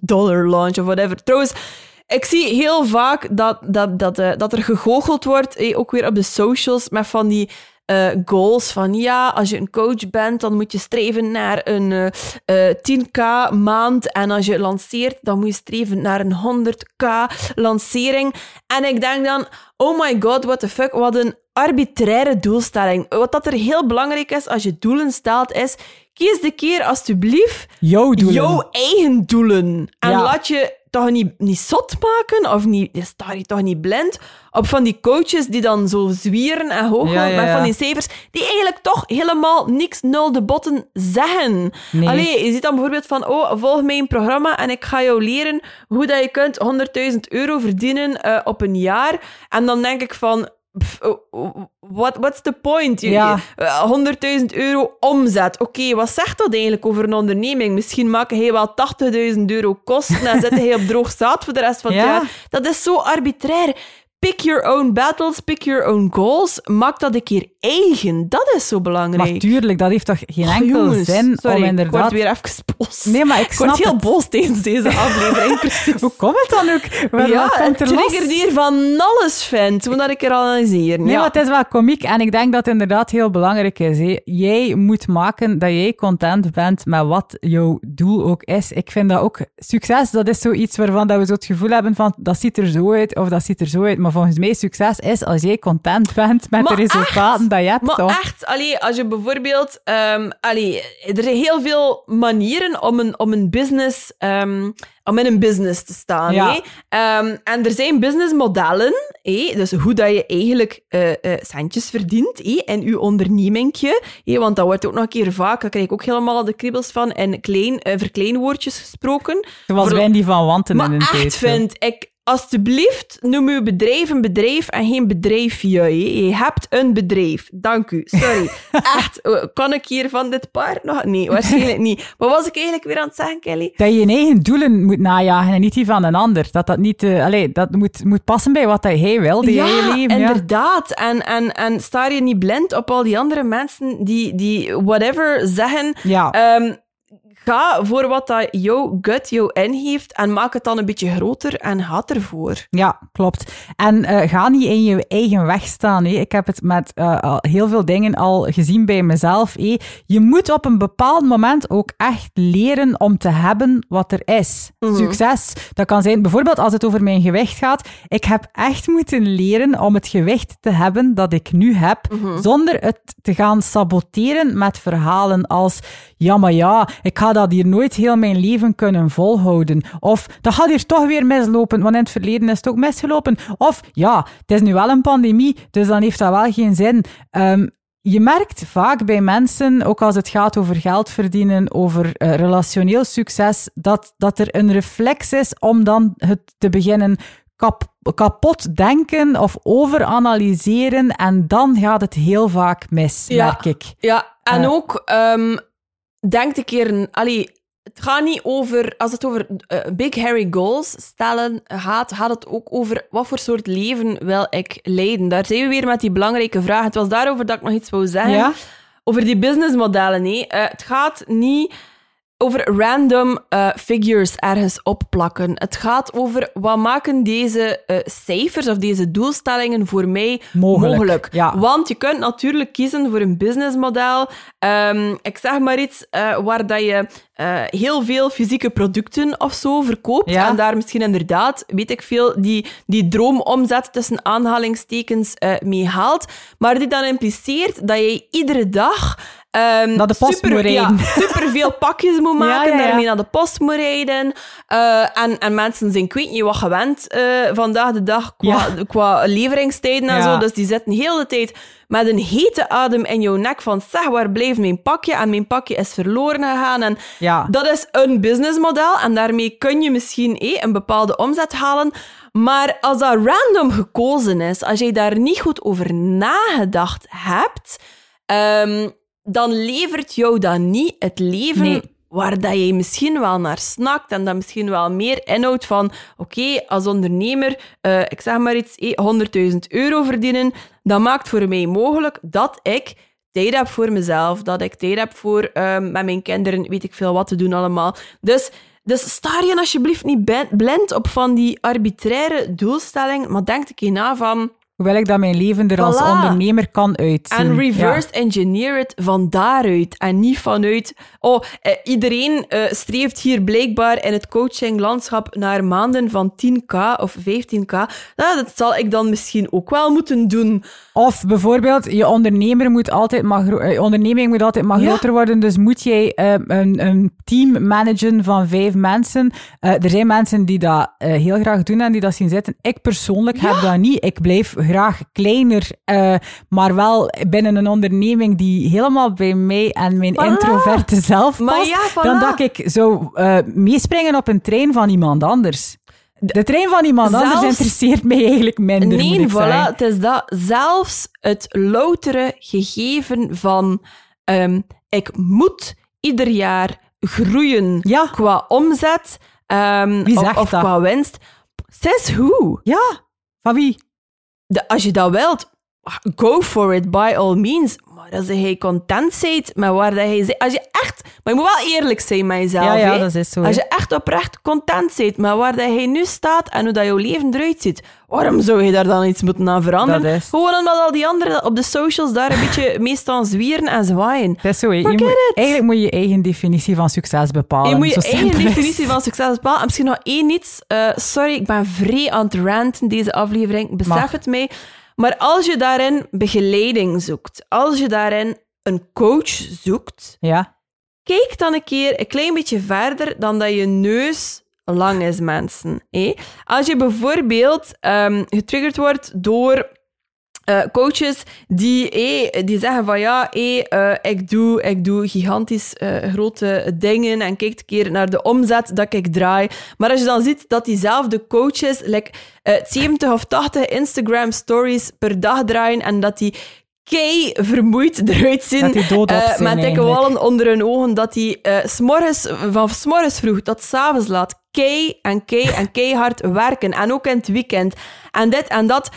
dollar launch of whatever. Trouwens, ik zie heel vaak dat, dat, dat, dat er gegoocheld wordt, eh, ook weer op de socials, met van die eh, goals van ja, als je een coach bent, dan moet je streven naar een eh, eh, 10k maand en als je lanceert, dan moet je streven naar een 100k lancering. En ik denk dan, oh my god, what the fuck, wat een arbitraire doelstelling. Wat dat er heel belangrijk is als je doelen stelt, is kies de keer alsjeblieft Jouw doelen. jouw eigen doelen. En Ja. laat je toch niet, niet zot maken, of niet, je staat je toch niet blind op van die coaches die dan zo zwieren en hoog Ja, ja, met ja. van die cijfers, die eigenlijk toch helemaal niks nul de botten zeggen. Nee. Allee, je ziet dan bijvoorbeeld van, oh, volg mijn programma en ik ga jou leren hoe dat je kunt 100.000 euro verdienen eh, op een jaar. En dan denk ik van, what, what's the point? Ja. je- eh, 100.000 euro omzet. Oké, wat zegt dat eigenlijk over een onderneming? Misschien maken hij wel 80.000 euro kosten en zet hij op droog zaad voor de rest van het Ja. jaar. Dat is zo arbitrair. Pick your own battles, pick your own goals. Maak dat een keer eigen. Dat is zo belangrijk. Natuurlijk, dat heeft toch geen Oh, enkel jongens, zin sorry, om Ik inderdaad... word weer even boos. Nee, maar ik Ik word snap heel boos tijdens deze aflevering. precies. Hoe komt het dan ook? Wat, ja, komt er triggert hier van alles, vent. Moet dat ik er analyseren. Nee, ja. maar het is wel komiek en ik denk dat het inderdaad heel belangrijk is. hè. Jij moet maken dat jij content bent met wat jouw doel ook is. Ik vind dat ook succes, dat is zoiets waarvan dat we zo het gevoel hebben van dat ziet er zo uit of dat ziet er zo uit. Maar volgens mij succes is als jij content bent met Maar de resultaten dat je hebt. Maar toch? echt, allee, als je bijvoorbeeld... ehm, allee, er zijn heel veel manieren om een, om een business... ehm, om in een business te staan. Ja. hè. Ehm, en er zijn businessmodellen, hè, dus hoe dat je eigenlijk eh, eh, centjes verdient hè, in je ondernemingje. hè, want dat wordt ook nog een keer vaak, daar krijg ik ook helemaal de kriebels van, in klein, eh, verkleinwoordjes gesproken. Zoals voor- wij die van Wanten Maar in een tijd. echt vind ik, alstublieft, noem uw bedrijf een bedrijf en geen bedrijfje. hè. Je hebt een bedrijf. Dank u. Sorry. echt. Kan ik hier van dit paard nog? Nee, waarschijnlijk niet. Wat was ik eigenlijk weer aan het zeggen, Kelly? Dat je je eigen doelen moet najagen en niet die van een ander. Dat dat niet... allee, dat moet, moet passen bij wat hij wil, die ja, leven. Ja. inderdaad. En, en, en sta je niet blind op al die andere mensen die, die whatever zeggen. Ja. Ehm, ga voor wat dat jouw gut jou ingeeft en maak het dan een beetje groter en ga ervoor. Ja, klopt. En eh, ga niet in je eigen weg staan. Ik heb het met eh, al heel veel dingen al gezien bij mezelf. Je moet op een bepaald moment ook echt leren om te hebben wat er is. Succes. Dat kan zijn, bijvoorbeeld als het over mijn gewicht gaat. Ik heb echt moeten leren om het gewicht te hebben dat ik nu heb, zonder het te gaan saboteren met verhalen als ja, maar ja, ik ga dat hier nooit heel mijn leven kunnen volhouden. Of dat gaat hier toch weer mislopen, want in het verleden is het ook misgelopen. Of ja, het is nu wel een pandemie, dus dan heeft dat wel geen zin. Ehm, je merkt vaak bij mensen, ook als het gaat over geld verdienen, over eh, relationeel succes, dat, dat er een reflex is om dan het te beginnen kap, kapot denken of overanalyseren. En dan gaat het heel vaak mis, Ja. merk ik. Ja, en Eh. ook, ehm, denk een keer, een- allee, het gaat niet over, als het over eh, big hairy goals stellen gaat, gaat het ook over wat voor soort leven wil ik leiden. Daar zijn we weer met die belangrijke vraag. Het was daarover dat ik nog iets wou zeggen. Ja? Over die businessmodellen. Nee. Eh, het gaat niet over random eh, figures ergens opplakken. Het gaat over wat maken deze eh, cijfers of deze doelstellingen voor mij Mogelijk, mogelijk. ja. Want je kunt natuurlijk kiezen voor een businessmodel. Ehm, ik zeg maar iets eh, waar dat je heel veel fysieke producten of zo verkoopt. Ja. En daar misschien inderdaad, weet ik veel, die, die droomomzet tussen aanhalingstekens mee haalt. Maar die dan impliceert dat je iedere dag. Ehm, Naar de post super, moet rijden. Ja, superveel pakjes moet maken, ja, ja. daarmee naar de post moet rijden. Eh, en, en mensen zijn, ik weet niet wat gewend eh, vandaag de dag qua, qua leveringstijden en zo. Dus die zitten heel de tijd met een hete adem in jouw nek van zeg, waar blijft mijn pakje? En mijn pakje is verloren gegaan. En dat is een businessmodel en daarmee kun je misschien eh, een bepaalde omzet halen. Maar als dat random gekozen is, als jij daar niet goed over nagedacht hebt, ehm, dan levert jou dat niet het leven Nee. waar dat je misschien wel naar snakt en dat misschien wel meer inhoudt van oké, als ondernemer, eh, ik zeg maar iets, eh, 100.000 euro verdienen, dat maakt voor mij mogelijk dat ik tijd heb voor mezelf, dat ik tijd heb voor ehm, met mijn kinderen, weet ik veel wat te doen allemaal. Dus, dus sta je alsjeblieft niet blind op van die arbitraire doelstelling, maar denk een keer na van Hoe wil ik dat mijn leven er als ondernemer kan uitzien? en Ja. reverse engineer het van daaruit en niet vanuit. Oh, eh, iedereen eh, streeft hier blijkbaar in het coachinglandschap naar maanden van 10k of 15k. Nou, dat zal ik dan misschien ook wel moeten doen. Of bijvoorbeeld, je ondernemer moet altijd maar gro- eh, onderneming moet altijd maar Ja. groter worden. Dus moet jij eh, een, een team managen van vijf mensen. Eh, er zijn mensen die dat eh, heel graag doen en die dat zien zitten. Ik persoonlijk heb dat niet. Ik blijf graag kleiner, eh, maar wel binnen een onderneming die helemaal bij mij en mijn Voilà. introverte zelf past. ja, voilà. Dan dat ik zou eh, meespringen op een trein van iemand anders. De trein van iemand anders interesseert mij eigenlijk minder, moet Nee, ik voilà, zeggen. het is dat. Zelfs het loutere gegeven van ehm, ik moet ieder jaar groeien Ja. qua omzet ehm, of, qua winst. Says who? Ja, van wie? De, als je dat wilt, go for it, by all means. Maar als je content bent met waar dat zit, als je echt, maar je moet wel eerlijk zijn met jezelf. Ja, dat is zo, Als je echt oprecht content bent met waar dat je nu staat en hoe dat jouw leven eruit ziet, waarom zou je daar dan iets moeten aan veranderen? Dat is- Gewoon omdat al die anderen op de socials daar een beetje meestal zwieren en zwaaien. Dat is zo, je moet. Eigenlijk moet je je eigen definitie van succes bepalen. Je moet je eigen definitie van succes bepalen. En misschien nog één iets. Eh, sorry, ik ben vrij aan het ranten deze aflevering. Besef Mag. het mij. Maar als je daarin begeleiding zoekt, als je daarin een coach zoekt, Ja, kijk dan een keer een klein beetje verder dan dat je neus lang is, mensen. hé. Als je bijvoorbeeld ehm, getriggerd wordt door eh, coaches die, hé, die zeggen van ja, hé, eh, ik, doe, ik doe gigantisch eh, grote dingen en kijk een keer naar de omzet dat ik draai. Maar als je dan ziet dat diezelfde coaches like, eh, 70 of 80 Instagram stories per dag draaien en dat die kei vermoeid eruit zien. Dat die doodop eh, zijn met dikke wallen onder hun ogen. Dat die eh, s'morgens, van s'morgens vroeg tot s'avonds laat kei en kei en keihard werken. En ook in het weekend. En dit en dat.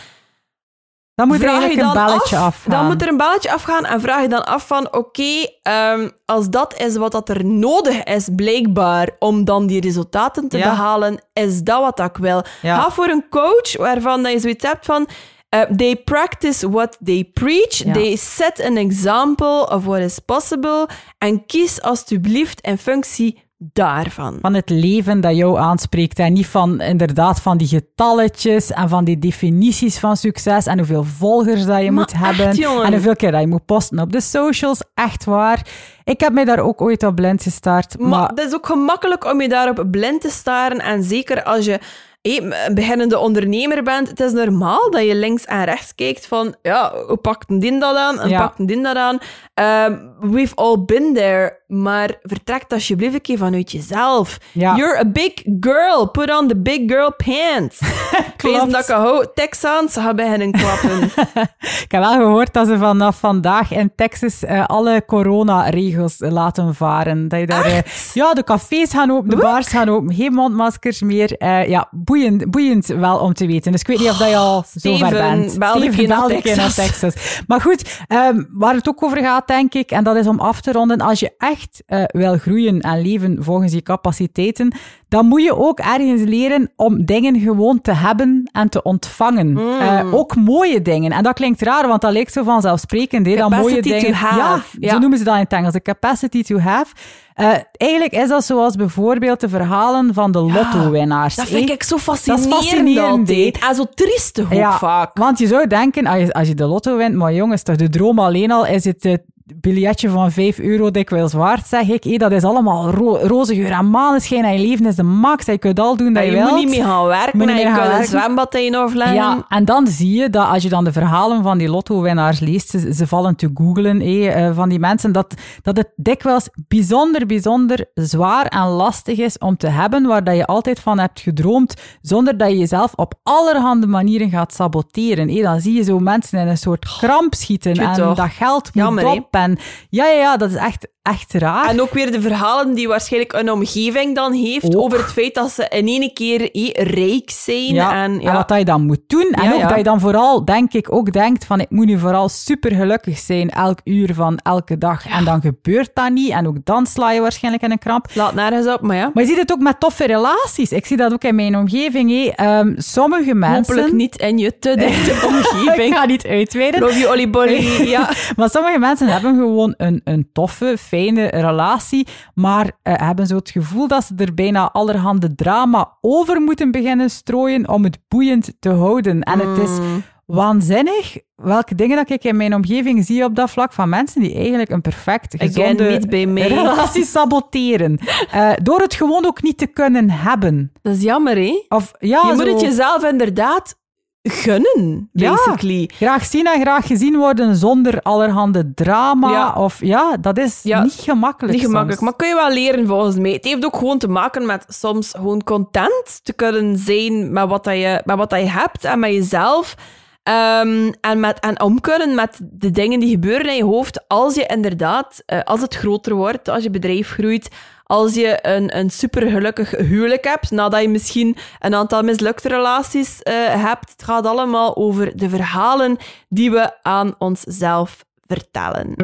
Dan moet er vraag je dan een belletje af, afgaan. Dan moet er een belletje afgaan en vraag je dan af van... Oké, ehm, als dat is wat dat er nodig is, blijkbaar, om dan die resultaten te Ja. behalen, is dat wat ik wil. Ja. Ga voor een coach waarvan dat je zoiets hebt van... eh, they practice what they preach. Ja. They set an example of what is possible. En kies alstublieft in functie daarvan. Van het leven dat jou aanspreekt en niet van inderdaad van die getalletjes en van die definities van succes en hoeveel volgers dat je Maar moet echt, hebben jongen. en hoeveel keer dat je moet posten op de socials. Echt waar. Ik heb mij daar ook ooit op blind gestart, Maar, maar het is ook gemakkelijk om je daarop blind te staren. En zeker als je een beginnende ondernemer bent, het is normaal dat je links en rechts kijkt van, ja, hoe pakt een din dat aan? Ja. pakt een din dat aan? Ehm, we've all been there. Maar vertrek alsjeblieft een keer vanuit jezelf. Ja. You're a big girl. Put on the big girl pants. Ik weet dat ik hou. Texans gaan beginnen klappen. Ik heb wel gehoord dat ze vanaf vandaag in Texas eh, alle coronaregels laten varen. Dat je daar, eh, ja, de cafés gaan open, de bars gaan open, geen mondmaskers meer. Eh, ja, boeiend, boeiend wel om te weten. Dus ik weet niet of dat je al Steven, zover bent. bel een keer naar Texas. Texas. Maar goed, ehm, waar het ook over gaat, denk ik, en dat is om af te ronden, als je echt eh, wil groeien en leven volgens je capaciteiten, dan moet je ook ergens leren om dingen gewoon te hebben en te ontvangen. Mm. Eh, ook mooie dingen. En dat klinkt raar, want dat lijkt zo vanzelfsprekend. hè, dat mooie dingen. Ja. zo noemen ze dat in het Engels. De capacity to have. Eh, eigenlijk is dat zoals bijvoorbeeld de verhalen van de lotto-winnaars. Dat vind ik zo fascinerend, fascinerend, altijd. En zo triestig ook Ja, vaak. want je zou denken, als je, als je de lotto wint, maar jongens, toch de droom alleen al is het het biljetje van 5 euro dikwijls waard, zeg ik. Hé, dat is allemaal ro roze geur en maneschijn en je leven is de max. Je kunt al doen dat Ja, je, je moet niet meer gaan werken Moet en je kunt een zwembad in je afleggen. Ja, en dan zie je dat als je dan de verhalen van die lotto-winnaars leest, ze, ze vallen te googlen, hé, eh, van die mensen, dat, dat het dikwijls bijzonder, bijzonder zwaar en lastig is om te hebben, waar dat je altijd van hebt gedroomd, zonder dat je jezelf op allerhande manieren gaat saboteren. Hé, dan zie je zo mensen in een soort kramp schieten en toch. dat geld moet Jammer, op. En, ja, ja, ja, dat is echt, echt raar. En ook weer de verhalen die waarschijnlijk een omgeving dan heeft over het feit dat ze in één keer rijk zijn. Ja, en, en, ja. wat dat je dan moet doen. En Ja, ook dat je dan vooral, denk ik, ook denkt van ik moet nu vooral super gelukkig zijn elk uur van elke dag. En dan gebeurt dat niet. En ook dan sla je waarschijnlijk in een kramp. Laat nergens op, maar ja. Maar je ziet het ook met toffe relaties. Ik zie dat ook in mijn omgeving. Ehm, sommige mensen... Hopelijk niet in je te dichte ik omgeving. ga niet uitweiden. Love you. Ja. Maar sommige mensen hebben gewoon een, een toffe, fijne relatie, maar eh, hebben zo het gevoel dat ze er bijna allerhande drama over moeten beginnen strooien om het boeiend te houden. En het is Mm. waanzinnig welke dingen dat ik in mijn omgeving zie op dat vlak van mensen die eigenlijk een perfect gezonde relatie saboteren. Eh, door het gewoon ook niet te kunnen hebben. Dat is jammer, hè? Of, ja, je moet het jezelf inderdaad gunnen, Ja. basically. Graag zien en graag gezien worden zonder allerhande drama. Ja. Of ja, dat is Ja, niet gemakkelijk. Niet gemakkelijk, soms. maar kun je wel leren volgens mij. Het heeft ook gewoon te maken met soms gewoon content te kunnen zijn met wat, dat je, met wat dat je hebt en met jezelf. Ehm, en, met, en om kunnen met de dingen die gebeuren in je hoofd als je inderdaad, uh, als het groter wordt, als je bedrijf groeit, als je een, een super gelukkig huwelijk hebt, nadat je misschien een aantal mislukte relaties uh, hebt. Het gaat allemaal over de verhalen die we aan onszelf vertellen.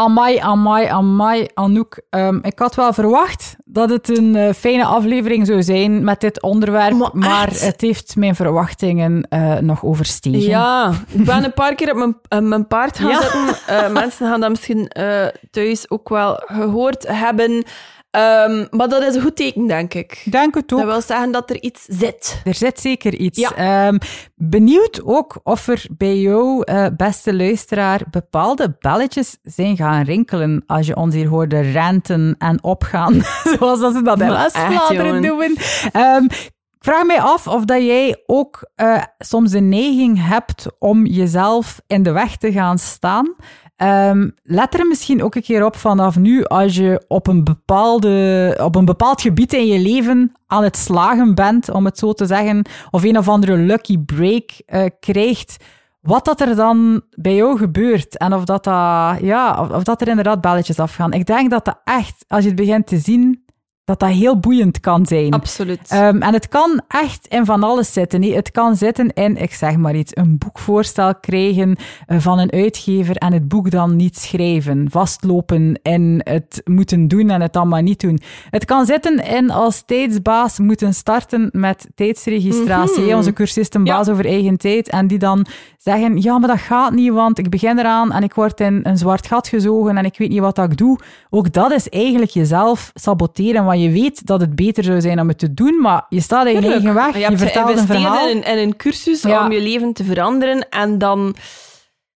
Amai, amai, amai, Anouk. Um, ik had wel verwacht dat het een uh, fijne aflevering zou zijn met dit onderwerp, maar, maar het heeft mijn verwachtingen uh, nog overstegen. Ja, ik ben een paar keer op mijn, uh, mijn paard gaan ja. zitten. mensen gaan dat misschien thuis ook wel gehoord hebben. Um, maar dat is een goed teken, denk ik. Denk het ook. Dat wil zeggen dat er iets zit. Er zit zeker iets. Ja. Um, benieuwd ook of er bij jou, uh, beste luisteraar, bepaalde belletjes zijn gaan rinkelen als je ons hier hoorde renten en opgaan, zoals dat ze dat in West-Vlaanderen doen. Um, ik vraag mij af of dat jij ook uh, soms de neiging hebt om jezelf in de weg te gaan staan. Um, let er misschien ook een keer op vanaf nu, als je op een, bepaalde, op een bepaald gebied in je leven aan het slagen bent, om het zo te zeggen, of een of andere lucky break uh, krijgt, wat dat er dan bij jou gebeurt en of dat, dat, ja, of, of dat er inderdaad belletjes afgaan. Ik denk dat dat echt, als je het begint te zien, dat dat heel boeiend kan zijn. Absoluut. Um, en het kan echt in van alles zitten. Nee. Het kan zitten in, ik zeg maar iets, een boekvoorstel krijgen uh, van een uitgever en het boek dan niet schrijven. Vastlopen in het moeten doen en het dan maar niet doen. Het kan zitten in als tijdsbaas moeten starten met tijdsregistratie. Mm -hmm. Onze cursisten baas ja. over eigen tijd. En die dan zeggen, ja, maar dat gaat niet, want ik begin eraan en ik word in een zwart gat gezogen en ik weet niet wat dat ik doe. Ook dat is eigenlijk jezelf saboteren, want je weet dat het beter zou zijn om het te doen, maar je staat in je eigen weg. Je, je vertelt een verhaal. In, in een cursus ja. om je leven te veranderen en dan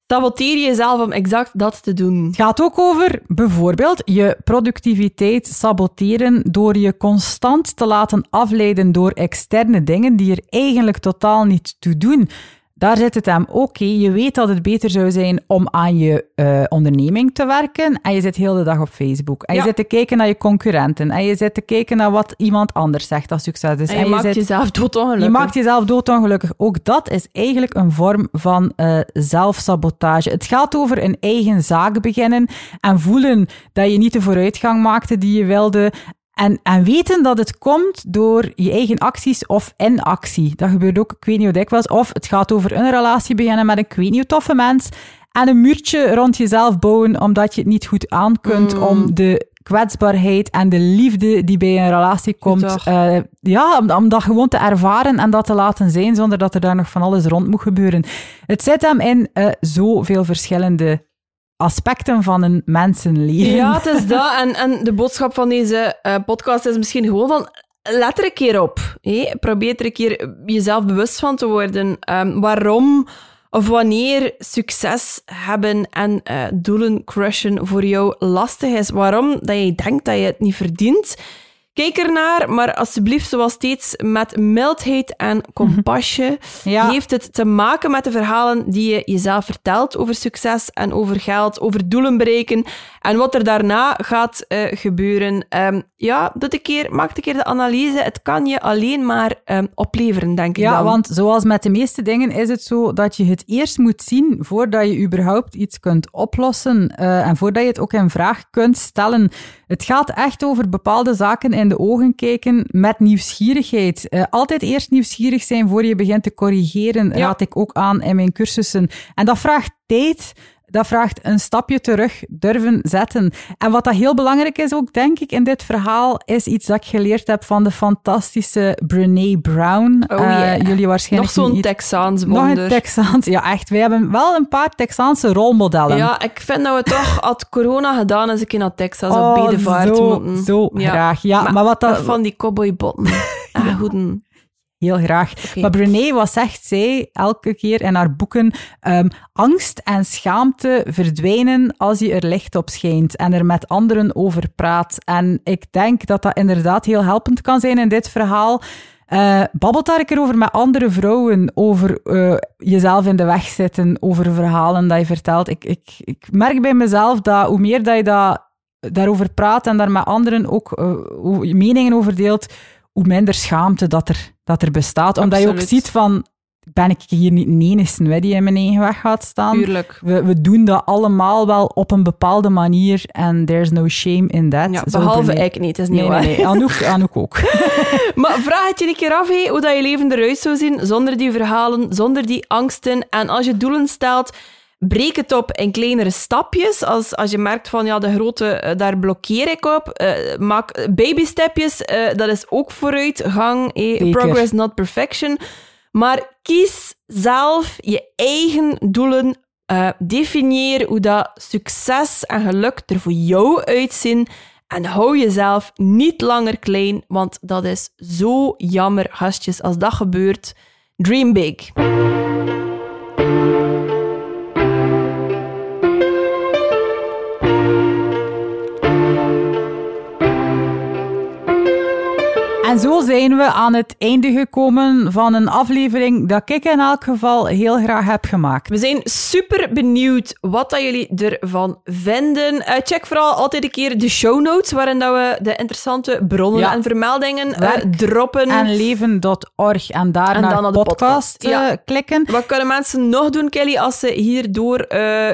saboteer je jezelf om exact dat te doen. Het gaat ook over bijvoorbeeld je productiviteit saboteren door je constant te laten afleiden door externe dingen die er eigenlijk totaal niet toe doen. Daar zit het hem, oké, je weet dat het beter zou zijn om aan je uh, onderneming te werken en je zit heel de dag op Facebook. En ja. je zit te kijken naar je concurrenten en je zit te kijken naar wat iemand anders zegt dat succes is. En je, en je maakt zit, jezelf doodongelukkig. Je maakt jezelf doodongelukkig. Ook dat is eigenlijk een vorm van uh, zelfsabotage. Het gaat over een eigen zaak beginnen en voelen dat je niet de vooruitgang maakte die je wilde en, en weten dat het komt door je eigen acties of inactie. Dat gebeurt ook, ik weet niet hoe dikwijls. Of het gaat over een relatie beginnen met een, ik weet niet hoe toffe mens. En een muurtje rond jezelf bouwen, omdat je het niet goed aan kunt mm. om de kwetsbaarheid en de liefde die bij een relatie komt, uh, ja, om, om, dat gewoon te ervaren en dat te laten zijn, zonder dat er daar nog van alles rond moet gebeuren. Het zit hem in uh, zoveel verschillende aspecten van een mensenleven. Ja, het is dat. En, en de boodschap van deze uh, podcast is misschien gewoon van... Let er een keer op. Hé? Probeer er een keer jezelf bewust van te worden. Um, waarom of wanneer succes hebben en uh, doelen crushen voor jou lastig is. Waarom dat je denkt dat je het niet verdient. Kijk ernaar, maar alsjeblieft, zoals steeds, met mildheid en compassie. Ja. Heeft het te maken met de verhalen die je jezelf vertelt over succes en over geld, over doelen bereiken en wat er daarna gaat uh, gebeuren. Um, ja, doe een keer, maak een keer de analyse. Het kan je alleen maar um, opleveren, denk ik Ja, dan. want zoals met de meeste dingen is het zo dat je het eerst moet zien voordat je überhaupt iets kunt oplossen uh, en voordat je het ook in vraag kunt stellen. Het gaat echt over bepaalde zaken in de ogen kijken met nieuwsgierigheid. Uh, altijd eerst nieuwsgierig zijn voor je begint te corrigeren, ja. raad ik ook aan in mijn cursussen. En dat vraagt tijd dat vraagt een stapje terug durven zetten. En wat dat heel belangrijk is ook, denk ik, in dit verhaal, is iets dat ik geleerd heb van de fantastische Brene Brown. Oh, yeah. uh, jullie waarschijnlijk Nog zo'n Texaans wonder. Nog een Texaans, ja echt. Wij hebben wel een paar Texaanse rolmodellen. Ja, ik vind dat we toch, had corona gedaan, eens een keer naar Texas oh, op bedevaart zo, moeten. Zo ja. graag. Ja, maar, maar wat dat... Van die cowboybotten. ah, goeden. Heel graag. Okay. Maar Brené, wat zegt zij elke keer in haar boeken? Um, angst en schaamte verdwijnen als je er licht op schijnt en er met anderen over praat. En ik denk dat dat inderdaad heel helpend kan zijn in dit verhaal. Uh, babbelt daar een keer over met andere vrouwen, over uh, jezelf in de weg zitten, over verhalen dat je vertelt. Ik, ik, ik merk bij mezelf dat hoe meer dat je dat daarover praat en daar met anderen ook uh, meningen over deelt, hoe minder schaamte dat er, dat er bestaat. Omdat je ook ziet van, ben ik hier niet de enige die in mijn eigen weg gaat staan. Tuurlijk. We, we doen dat allemaal wel op een bepaalde manier en there's no shame in that. Ja, behalve ik niet, dat is niet nee, waar. Nee, nee. Anouk, Anouk ook. maar vraag het je een keer af, hé, hoe dat je leven eruit zou zien zonder die verhalen, zonder die angsten. En als je doelen stelt, breek het op in kleinere stapjes. Als, als je merkt van, ja, de grote, eh, daar blokkeer ik op. Uh, maak babystepjes, uh, dat is ook vooruitgang. Progress, not perfection. Maar kies zelf je eigen doelen. Uh, definieer hoe dat succes en geluk er voor jou uitzien. En hou jezelf niet langer klein, want dat is zo jammer, gastjes, als dat gebeurt. Dream big. En zo zijn we aan het einde gekomen van een aflevering dat ik in elk geval heel graag heb gemaakt. We zijn super benieuwd wat dat jullie ervan vinden. Uh, check vooral altijd een keer de show notes, waarin dat we de interessante bronnen en vermeldingen uh, droppen. En leven.org en daar en naar, de podcast, podcast. Uh, klikken. Wat kunnen mensen nog doen, Kelly, als ze hierdoor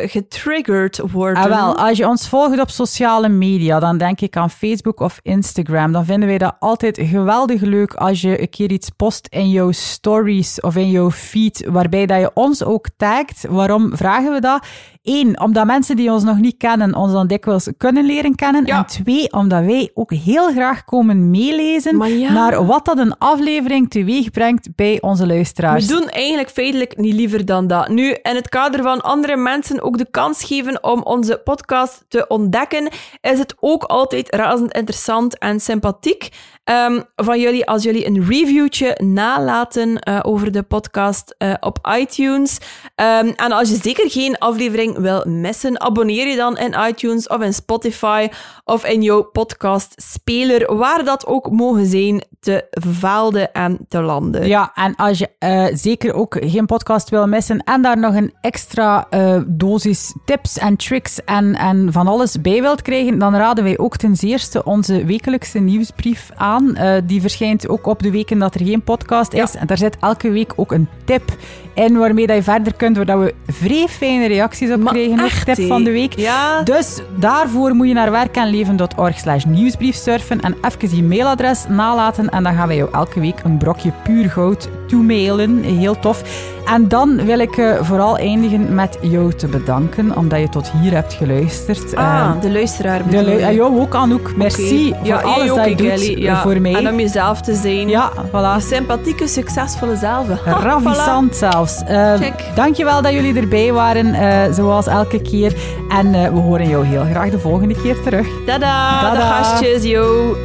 getriggerd worden? Ah, wel, als je ons volgt op sociale media, dan denk ik aan Facebook of Instagram, dan vinden wij dat altijd geweldig geweldig leuk als je een keer iets post in jouw stories of in jouw feed, waarbij dat je ons ook tagt. Waarom vragen we dat? Eén, omdat mensen die ons nog niet kennen, ons dan dikwijls kunnen leren kennen. En twee, omdat wij ook heel graag komen meelezen naar wat dat een aflevering teweeg brengt bij onze luisteraars. We doen eigenlijk feitelijk niet liever dan dat. Nu, in het kader van andere mensen ook de kans geven om onze podcast te ontdekken, is het ook altijd razend interessant en sympathiek um, van jullie als jullie een reviewtje nalaten uh, over de podcast uh, op iTunes. Um, en als je zeker geen aflevering wil missen, abonneer je dan in iTunes of in Spotify of in jouw podcastspeler, waar dat ook mogen zijn, te velden en te landen. Ja, en als je uh, zeker ook geen podcast wil missen en daar nog een extra dosis tips en tricks en, en van alles bij wilt krijgen, dan raden wij ook ten zeerste onze wekelijkse nieuwsbrief aan. Die verschijnt ook op de weken dat er geen podcast is. En daar zit elke week ook een tip in waarmee dat je verder kunt, waar we vrij fijne reacties op krijgen. Echt, tip van de week. Ja. Dus daarvoor moet je naar werkenleven.org slash nieuwsbrief surfen en even je mailadres nalaten. En dan gaan wij jou elke week een brokje puur goud toemailen. Heel tof. En dan wil ik uh, vooral eindigen met jou te bedanken, omdat je tot hier hebt geluisterd. Ah, uh, de luisteraar. De lu en jou ook, Anouk. Merci okay. voor ja, alles dat je doet ja. voor mij. En om jezelf te zijn. Ja, voilà. sympathieke, succesvolle zelf. Ravissant voilà. Zelfs. Uh, Check. Dankjewel dat jullie erbij waren, zoals elke keer. En we horen jou heel graag de volgende keer terug. Tada, Tada. de gastjes, yo.